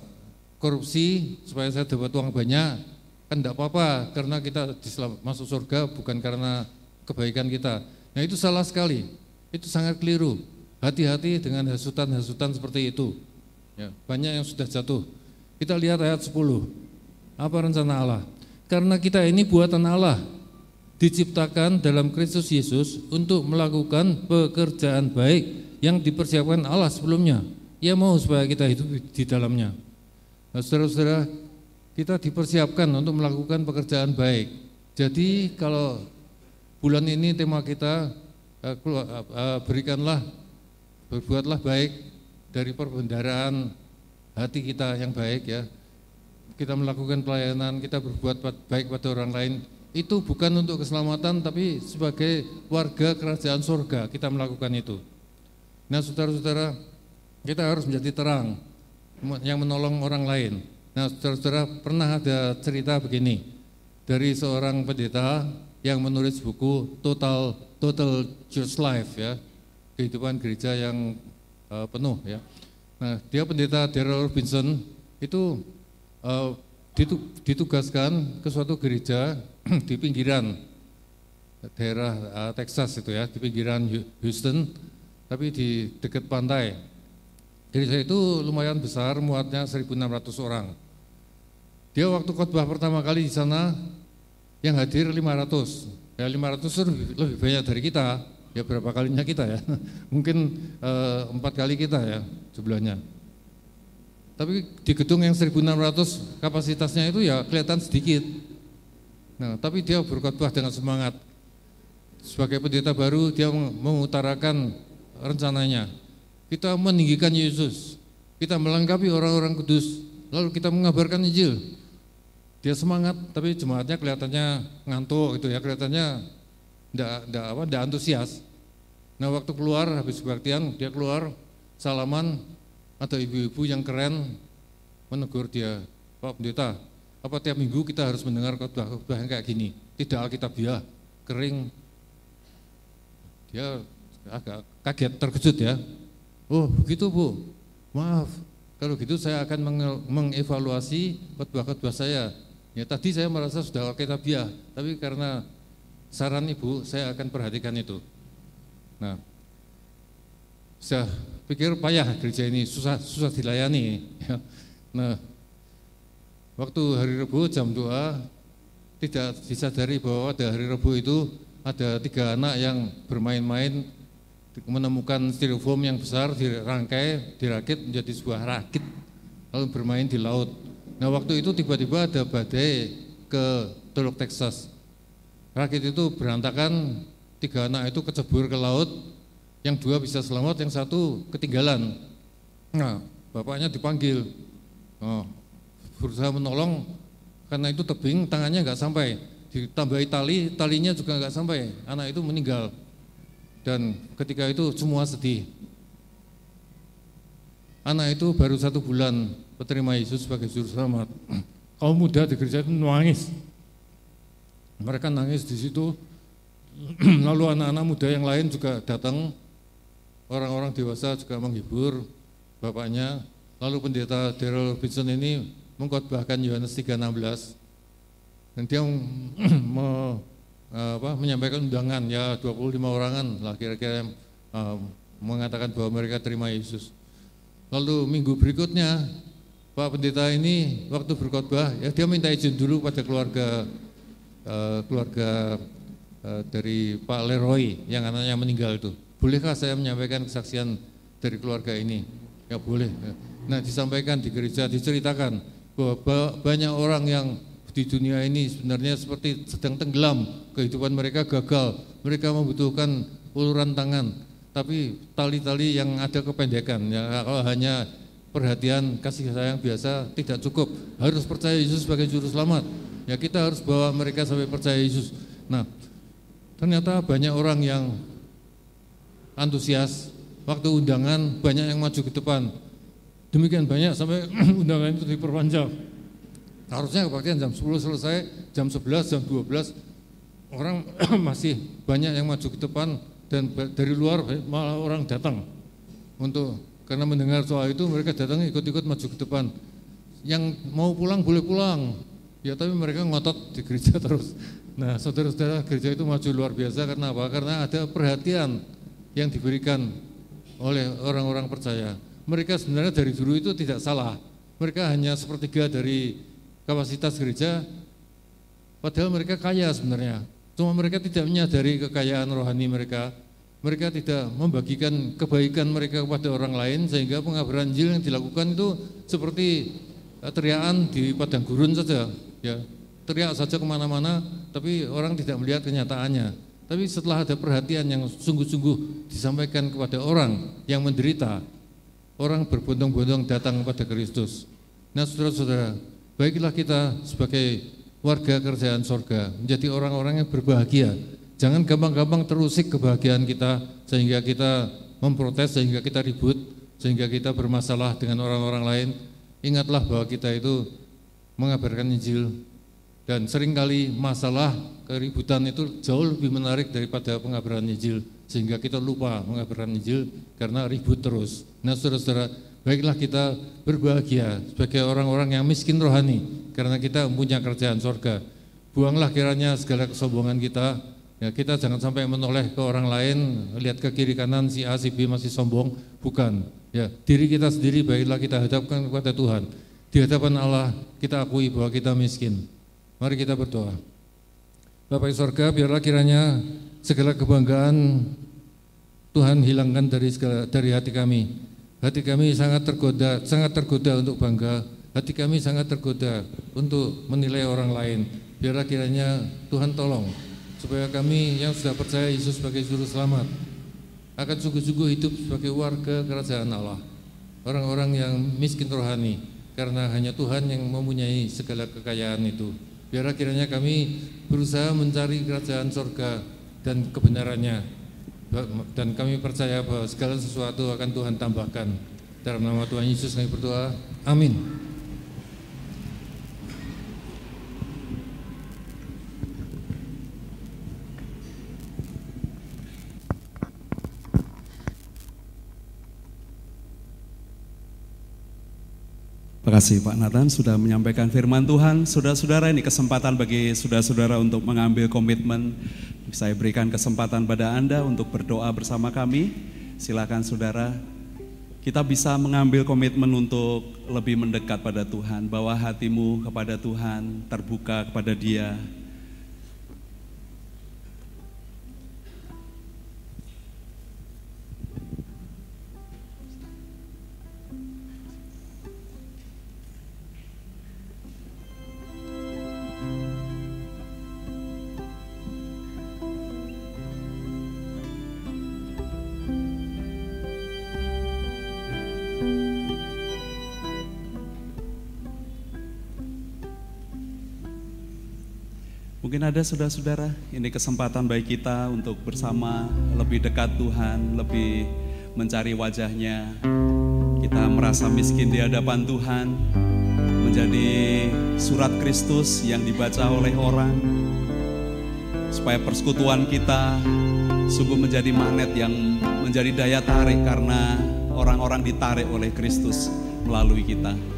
korupsi supaya saya dapat uang banyak kan tidak apa-apa karena kita masuk surga bukan karena kebaikan kita. Nah itu salah sekali, itu sangat keliru. Hati-hati dengan hasutan-hasutan seperti itu. Ya, banyak yang sudah jatuh. Kita lihat ayat 10. Apa rencana Allah? Karena kita ini buatan Allah, diciptakan dalam Kristus Yesus untuk melakukan pekerjaan baik yang dipersiapkan Allah sebelumnya. Ia mau supaya kita hidup di dalamnya. Nah, saudara-saudara, kita dipersiapkan untuk melakukan pekerjaan baik. Jadi kalau bulan ini tema kita eh, eh, berikanlah berbuatlah baik dari perbendaraan hati kita yang baik ya. Kita melakukan pelayanan, kita berbuat baik pada orang lain itu bukan untuk keselamatan tapi sebagai warga kerajaan surga kita melakukan itu. Nah, saudara-saudara, kita harus menjadi terang yang menolong orang lain. Nah, saudara-saudara pernah ada cerita begini dari seorang pendeta yang menulis buku Total Total Church Life ya, kehidupan gereja yang uh, penuh ya. Nah, dia pendeta Daryl Robinson itu uh, ditugaskan ke suatu gereja di pinggiran daerah uh, Texas itu ya, di pinggiran Houston, tapi di dekat pantai. Gereja itu lumayan besar, muatnya 1.600 orang. Dia waktu khotbah pertama kali di sana, yang hadir 500. Ya 500 itu lebih, lebih banyak dari kita, ya berapa kalinya kita ya, mungkin uh, empat kali kita ya sebelahnya. Tapi di gedung yang 1600 kapasitasnya itu ya kelihatan sedikit. Nah, tapi dia berkhotbah dengan semangat. Sebagai pendeta baru dia mengutarakan rencananya. Kita meninggikan Yesus. Kita melengkapi orang-orang kudus. Lalu kita mengabarkan Injil. Dia semangat, tapi jemaatnya kelihatannya ngantuk gitu ya, kelihatannya enggak, enggak apa, enggak antusias. Nah, waktu keluar habis kebaktian, dia keluar salaman atau ibu-ibu yang keren menegur dia, Pak Pendeta, apa tiap minggu kita harus mendengar khotbah-khotbah yang kayak gini, tidak alkitabiah, kering. Dia agak kaget, terkejut ya. Oh begitu Bu, maaf, kalau gitu saya akan mengevaluasi khotbah-khotbah saya. Ya tadi saya merasa sudah alkitabiah, tapi karena saran Ibu, saya akan perhatikan itu. Nah, saya pikir payah gereja ini susah susah dilayani. Ya. Nah, waktu hari Rebu jam 2 tidak disadari bahwa pada hari Rebu itu ada tiga anak yang bermain-main menemukan styrofoam yang besar dirangkai, dirakit menjadi sebuah rakit lalu bermain di laut. Nah waktu itu tiba-tiba ada badai ke Teluk Texas. Rakit itu berantakan, tiga anak itu kecebur ke laut, yang dua bisa selamat, yang satu ketinggalan. Nah, bapaknya dipanggil, oh, berusaha menolong karena itu tebing, tangannya nggak sampai, ditambahi tali, talinya juga nggak sampai, anak itu meninggal. Dan ketika itu semua sedih. Anak itu baru satu bulan menerima Yesus sebagai juru selamat. Kaum muda di gereja itu nangis. Mereka nangis di situ. Lalu anak-anak muda yang lain juga datang orang-orang dewasa juga menghibur bapaknya. Lalu pendeta Daryl Robinson ini mengkhotbahkan Yohanes 3:16 dan dia me, apa, menyampaikan undangan ya 25 orangan lah kira-kira uh, mengatakan bahwa mereka terima Yesus. Lalu minggu berikutnya Pak Pendeta ini waktu berkhotbah ya dia minta izin dulu pada keluarga uh, keluarga uh, dari Pak Leroy yang anaknya meninggal itu bolehkah saya menyampaikan kesaksian dari keluarga ini? Ya boleh. Nah disampaikan di gereja, diceritakan bahwa banyak orang yang di dunia ini sebenarnya seperti sedang tenggelam, kehidupan mereka gagal, mereka membutuhkan uluran tangan, tapi tali-tali yang ada kependekan, ya kalau hanya perhatian kasih sayang biasa tidak cukup, harus percaya Yesus sebagai juru selamat. Ya kita harus bawa mereka sampai percaya Yesus. Nah, ternyata banyak orang yang antusias. Waktu undangan banyak yang maju ke depan. Demikian banyak sampai undangan itu diperpanjang. Harusnya kebaktian jam 10 selesai, jam 11, jam 12 orang masih banyak yang maju ke depan dan dari luar malah orang datang untuk karena mendengar soal itu mereka datang ikut-ikut maju ke depan. Yang mau pulang boleh pulang, ya tapi mereka ngotot di gereja terus. Nah saudara-saudara gereja itu maju luar biasa karena apa? Karena ada perhatian yang diberikan oleh orang-orang percaya. Mereka sebenarnya dari dulu itu tidak salah. Mereka hanya sepertiga dari kapasitas gereja, padahal mereka kaya sebenarnya. Cuma mereka tidak menyadari kekayaan rohani mereka. Mereka tidak membagikan kebaikan mereka kepada orang lain sehingga pengabaran Injil yang dilakukan itu seperti eh, teriakan di padang gurun saja. Ya, teriak saja ke mana-mana, tapi orang tidak melihat kenyataannya. Tapi setelah ada perhatian yang sungguh-sungguh disampaikan kepada orang yang menderita, orang berbondong-bondong datang kepada Kristus. Nah saudara-saudara, baiklah kita sebagai warga kerjaan sorga, menjadi orang-orang yang berbahagia. Jangan gampang-gampang terusik kebahagiaan kita, sehingga kita memprotes, sehingga kita ribut, sehingga kita bermasalah dengan orang-orang lain. Ingatlah bahwa kita itu mengabarkan Injil, dan sering kali masalah keributan itu jauh lebih menarik daripada pengabaran Injil sehingga kita lupa mengabarkan Injil karena ribut terus. Nah saudara-saudara baiklah kita berbahagia sebagai orang-orang yang miskin rohani karena kita punya kerjaan sorga. Buanglah kiranya segala kesombongan kita, ya kita jangan sampai menoleh ke orang lain, lihat ke kiri kanan si A, si B masih sombong, bukan. Ya, diri kita sendiri baiklah kita hadapkan kepada Tuhan. Di hadapan Allah kita akui bahwa kita miskin. Mari kita berdoa. Bapak sorga, biarlah kiranya segala kebanggaan Tuhan hilangkan dari segala, dari hati kami. Hati kami sangat tergoda, sangat tergoda untuk bangga. Hati kami sangat tergoda untuk menilai orang lain. Biarlah kiranya Tuhan tolong supaya kami yang sudah percaya Yesus sebagai juru selamat akan sungguh-sungguh hidup sebagai warga kerajaan Allah. Orang-orang yang miskin rohani karena hanya Tuhan yang mempunyai segala kekayaan itu. Biarlah kiranya kami berusaha mencari kerajaan sorga dan kebenarannya dan kami percaya bahwa segala sesuatu akan Tuhan tambahkan. Dalam nama Tuhan Yesus kami berdoa. Amin.
Terima kasih Pak Nathan sudah menyampaikan firman Tuhan. Saudara-saudara ini kesempatan bagi saudara-saudara untuk mengambil komitmen saya berikan kesempatan pada Anda untuk berdoa bersama kami. Silakan saudara, kita bisa mengambil komitmen untuk lebih mendekat pada Tuhan, bawa hatimu kepada Tuhan, terbuka kepada Dia, Mungkin ada saudara-saudara, ini kesempatan baik kita untuk bersama lebih dekat Tuhan, lebih mencari wajahnya. Kita merasa miskin di hadapan Tuhan, menjadi surat Kristus yang dibaca oleh orang, supaya persekutuan kita sungguh menjadi magnet yang menjadi daya tarik karena orang-orang ditarik oleh Kristus melalui kita.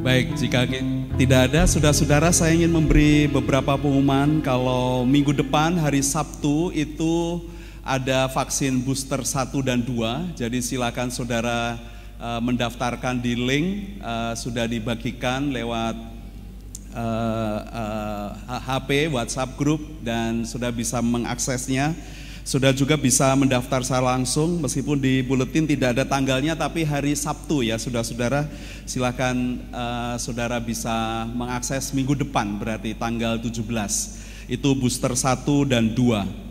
Baik, jika tidak ada saudara-saudara saya ingin memberi beberapa pengumuman kalau minggu depan hari Sabtu itu ada vaksin booster 1 dan 2. Jadi silakan saudara uh, mendaftarkan di link uh, sudah dibagikan lewat uh, uh, HP, WhatsApp group dan sudah bisa mengaksesnya. Sudah juga bisa mendaftar secara langsung meskipun di buletin tidak ada tanggalnya tapi hari Sabtu ya saudara-saudara. Silakan uh, saudara bisa mengakses minggu depan berarti tanggal 17 itu booster 1 dan 2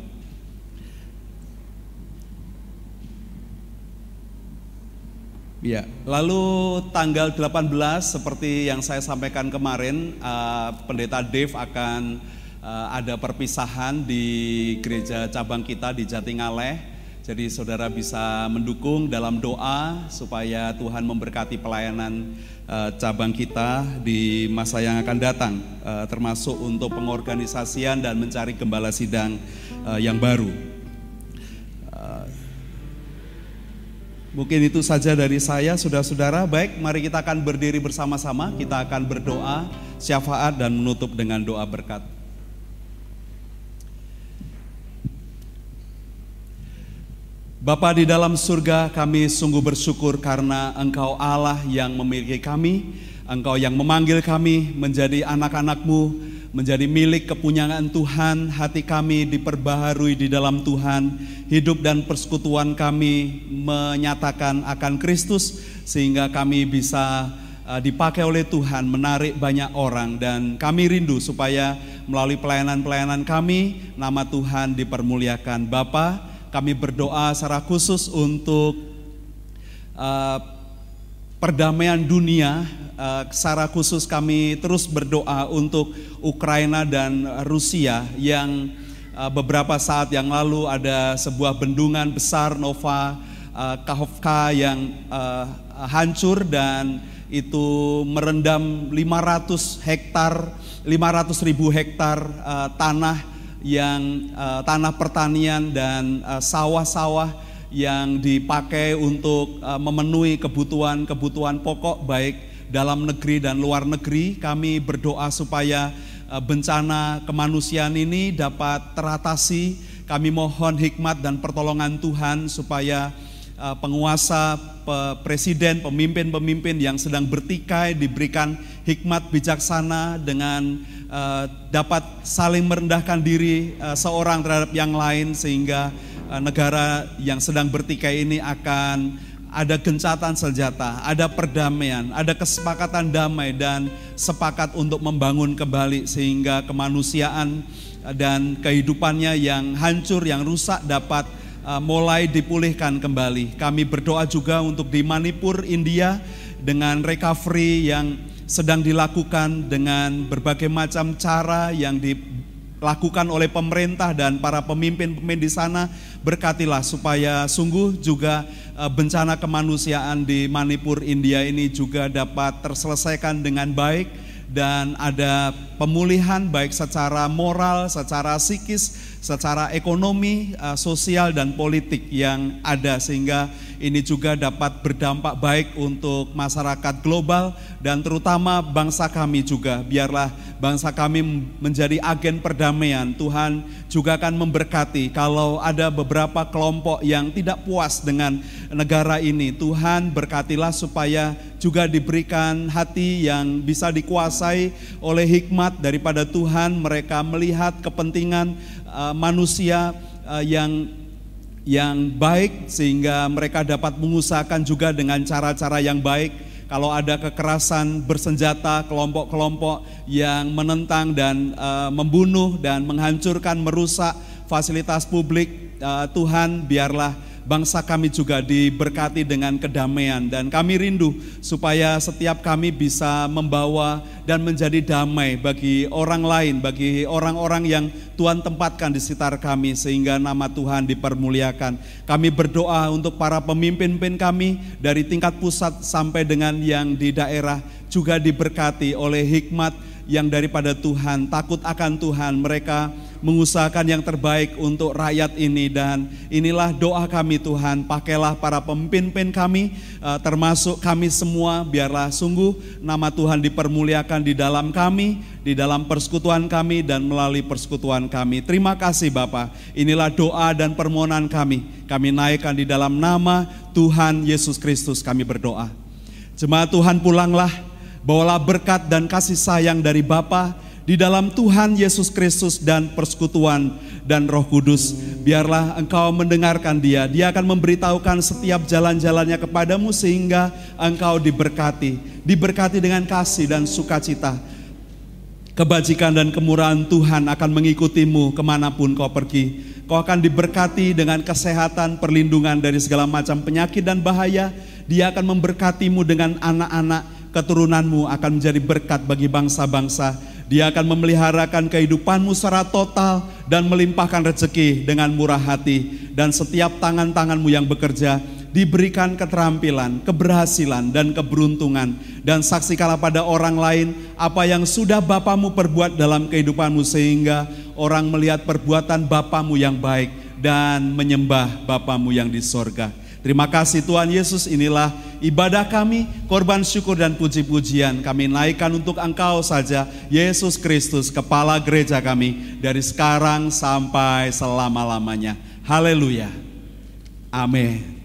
Ya, lalu tanggal 18 seperti yang saya sampaikan kemarin, uh, Pendeta Dave akan uh, ada perpisahan di gereja cabang kita di Jatingaleh. Jadi saudara bisa mendukung dalam doa supaya Tuhan memberkati pelayanan uh, cabang kita di masa yang akan datang, uh, termasuk untuk pengorganisasian dan mencari gembala sidang yang baru. Mungkin itu saja dari saya, saudara-saudara. Baik, mari kita akan berdiri bersama-sama. Kita akan berdoa, syafaat, dan menutup dengan doa berkat. Bapa di dalam surga, kami sungguh bersyukur karena Engkau Allah yang memiliki kami, Engkau yang memanggil kami menjadi anak-anakmu, menjadi milik kepunyaan Tuhan, hati kami diperbaharui di dalam Tuhan, hidup dan persekutuan kami menyatakan akan Kristus, sehingga kami bisa uh, dipakai oleh Tuhan menarik banyak orang. Dan kami rindu supaya melalui pelayanan-pelayanan kami nama Tuhan dipermuliakan. Bapa kami berdoa secara khusus untuk uh, perdamaian dunia. Uh, secara khusus kami terus berdoa untuk Ukraina dan Rusia yang uh, beberapa saat yang lalu ada sebuah bendungan besar Nova uh, Kahovka yang uh, hancur dan itu merendam 500 hektar 500 ribu hektar uh, tanah yang uh, tanah pertanian dan eh, sawah-sawah yang dipakai untuk uh, memenuhi kebutuhan-kebutuhan pokok baik dalam negeri dan luar negeri. Kami berdoa supaya uh, bencana kemanusiaan ini dapat teratasi. Kami mohon hikmat dan pertolongan Tuhan supaya uh, penguasa, pe presiden, pemimpin-pemimpin yang sedang bertikai diberikan hikmat bijaksana dengan uh, dapat saling merendahkan diri uh, seorang terhadap yang lain sehingga uh, negara yang sedang bertikai ini akan ada gencatan senjata, ada perdamaian, ada kesepakatan damai dan sepakat untuk membangun kembali sehingga kemanusiaan dan kehidupannya yang hancur, yang rusak dapat mulai dipulihkan kembali. Kami berdoa juga untuk di Manipur, India dengan recovery yang sedang dilakukan dengan berbagai macam cara yang dilakukan oleh pemerintah dan para pemimpin-pemimpin di sana. Berkatilah supaya sungguh juga eh, bencana kemanusiaan di Manipur, India ini juga dapat terselesaikan dengan baik dan ada pemulihan baik secara moral, secara psikis, secara ekonomi, eh, sosial dan politik yang ada sehingga ini juga dapat berdampak baik untuk masyarakat global dan terutama bangsa kami juga. Biarlah bangsa kami menjadi agen perdamaian. Tuhan juga akan memberkati kalau ada beberapa kelompok yang tidak puas dengan negara ini. Tuhan berkatilah supaya juga diberikan hati yang bisa dikuasai oleh hikmat daripada Tuhan mereka melihat kepentingan uh, manusia uh, yang yang baik sehingga mereka dapat mengusahakan juga dengan cara-cara yang baik. Kalau ada kekerasan bersenjata kelompok-kelompok yang menentang dan uh, membunuh dan menghancurkan merusak fasilitas publik uh, Tuhan biarlah bangsa kami juga diberkati dengan kedamaian dan kami rindu supaya setiap kami bisa membawa dan menjadi damai bagi orang lain, bagi orang-orang yang Tuhan tempatkan di sekitar kami sehingga nama Tuhan dipermuliakan. Kami berdoa untuk para pemimpin-pemimpin kami dari tingkat pusat sampai dengan yang di daerah juga diberkati oleh hikmat yang daripada Tuhan, takut akan Tuhan, mereka mengusahakan yang terbaik untuk rakyat ini dan inilah doa kami Tuhan, pakailah para pemimpin-pemimpin kami eh, termasuk kami semua biarlah sungguh nama Tuhan dipermuliakan di dalam kami, di dalam persekutuan kami dan melalui persekutuan kami. Terima kasih Bapak. Inilah doa dan permohonan kami. Kami naikkan di dalam nama Tuhan Yesus Kristus kami berdoa. Jemaat Tuhan pulanglah Bawalah berkat dan kasih sayang dari Bapa di dalam Tuhan Yesus Kristus dan persekutuan dan Roh Kudus. Biarlah engkau mendengarkan dia. Dia akan memberitahukan setiap jalan-jalannya kepadamu sehingga engkau diberkati. Diberkati dengan kasih dan sukacita. Kebajikan dan kemurahan Tuhan akan mengikutimu ke mana pun kau pergi. Kau akan diberkati dengan kesehatan, perlindungan dari segala macam penyakit dan bahaya. Dia akan memberkatimu dengan anak-anak keturunanmu akan menjadi berkat bagi bangsa-bangsa. Dia akan memeliharakan kehidupanmu secara total dan melimpahkan rezeki dengan murah hati. Dan setiap tangan-tanganmu yang bekerja diberikan keterampilan, keberhasilan, dan keberuntungan. Dan saksikanlah pada orang lain apa yang sudah Bapamu perbuat dalam kehidupanmu sehingga orang melihat perbuatan Bapamu yang baik dan menyembah Bapamu yang di sorga. Terima kasih Tuhan Yesus, inilah ibadah kami, korban syukur dan puji-pujian kami naikkan untuk Engkau saja, Yesus Kristus, Kepala Gereja kami, dari sekarang sampai selama-lamanya. Haleluya. Amin.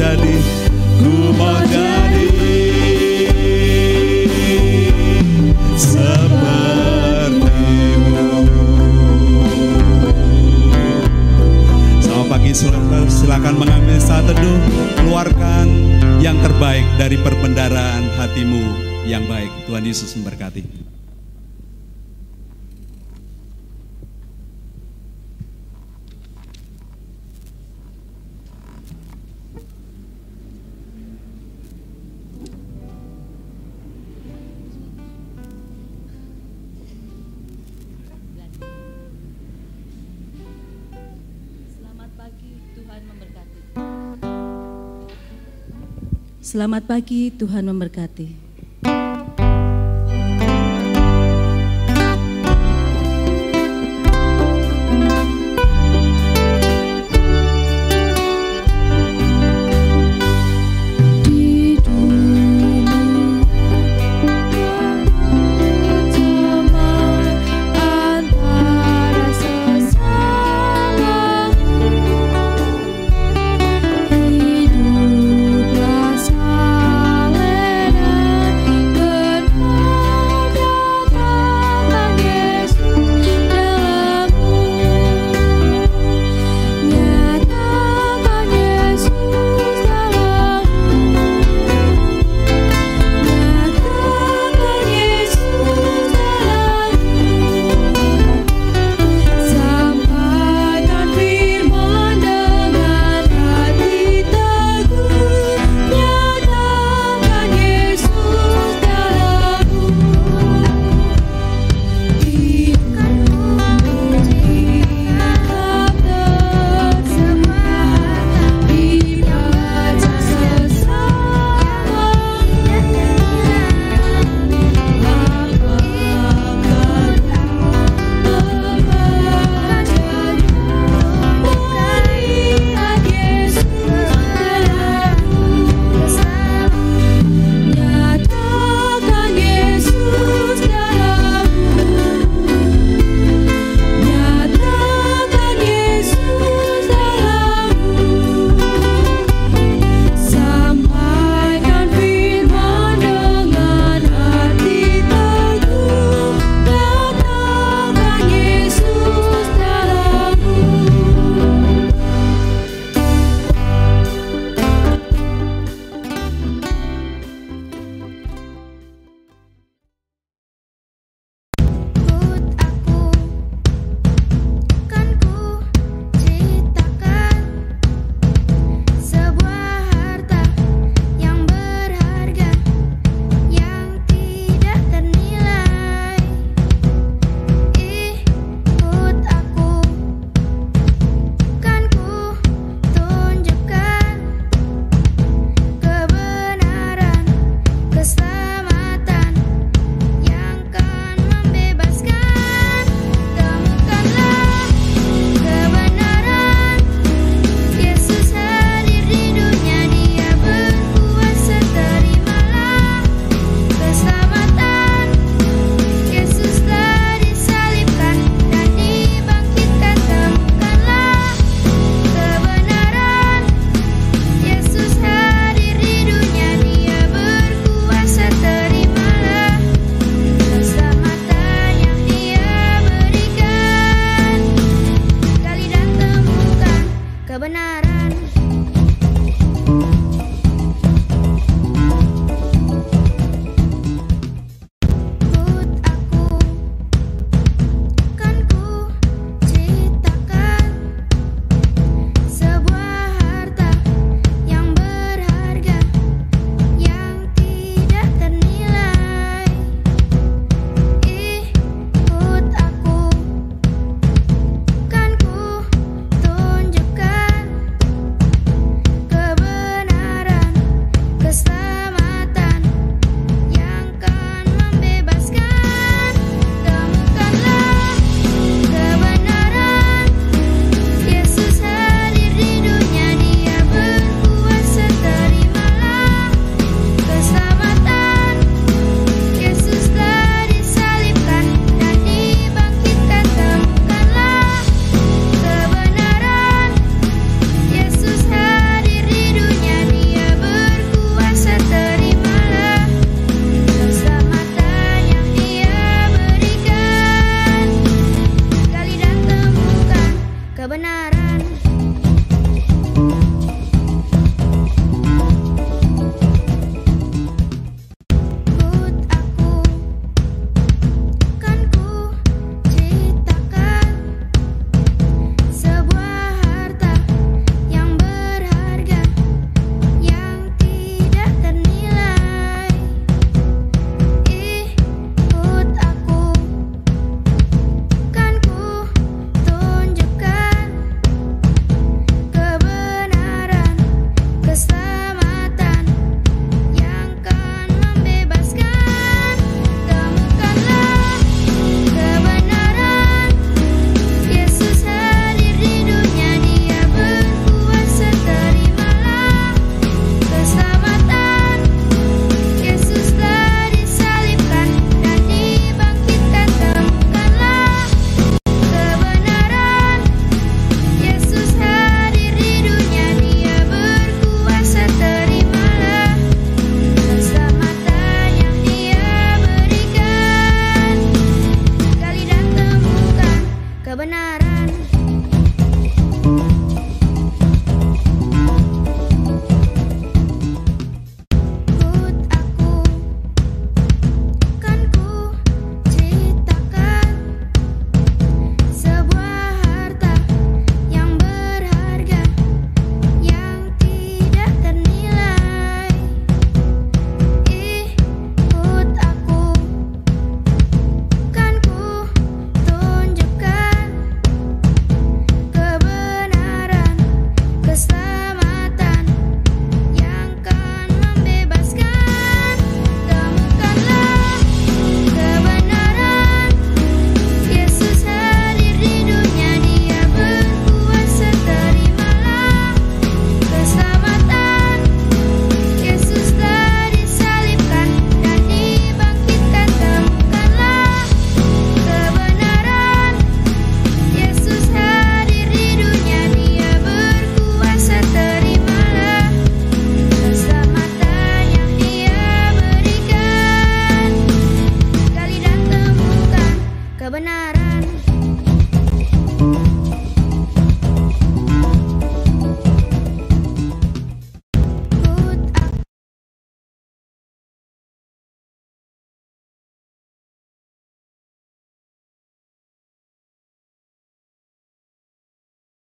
Jadi, ku mau jadi. Sepertimu. Selamat pagi, saudara. silakan mengambil saat teduh, keluarkan yang terbaik dari perbendaraan hatimu yang baik. Tuhan Yesus
memberkati. Selamat pagi, Tuhan memberkati.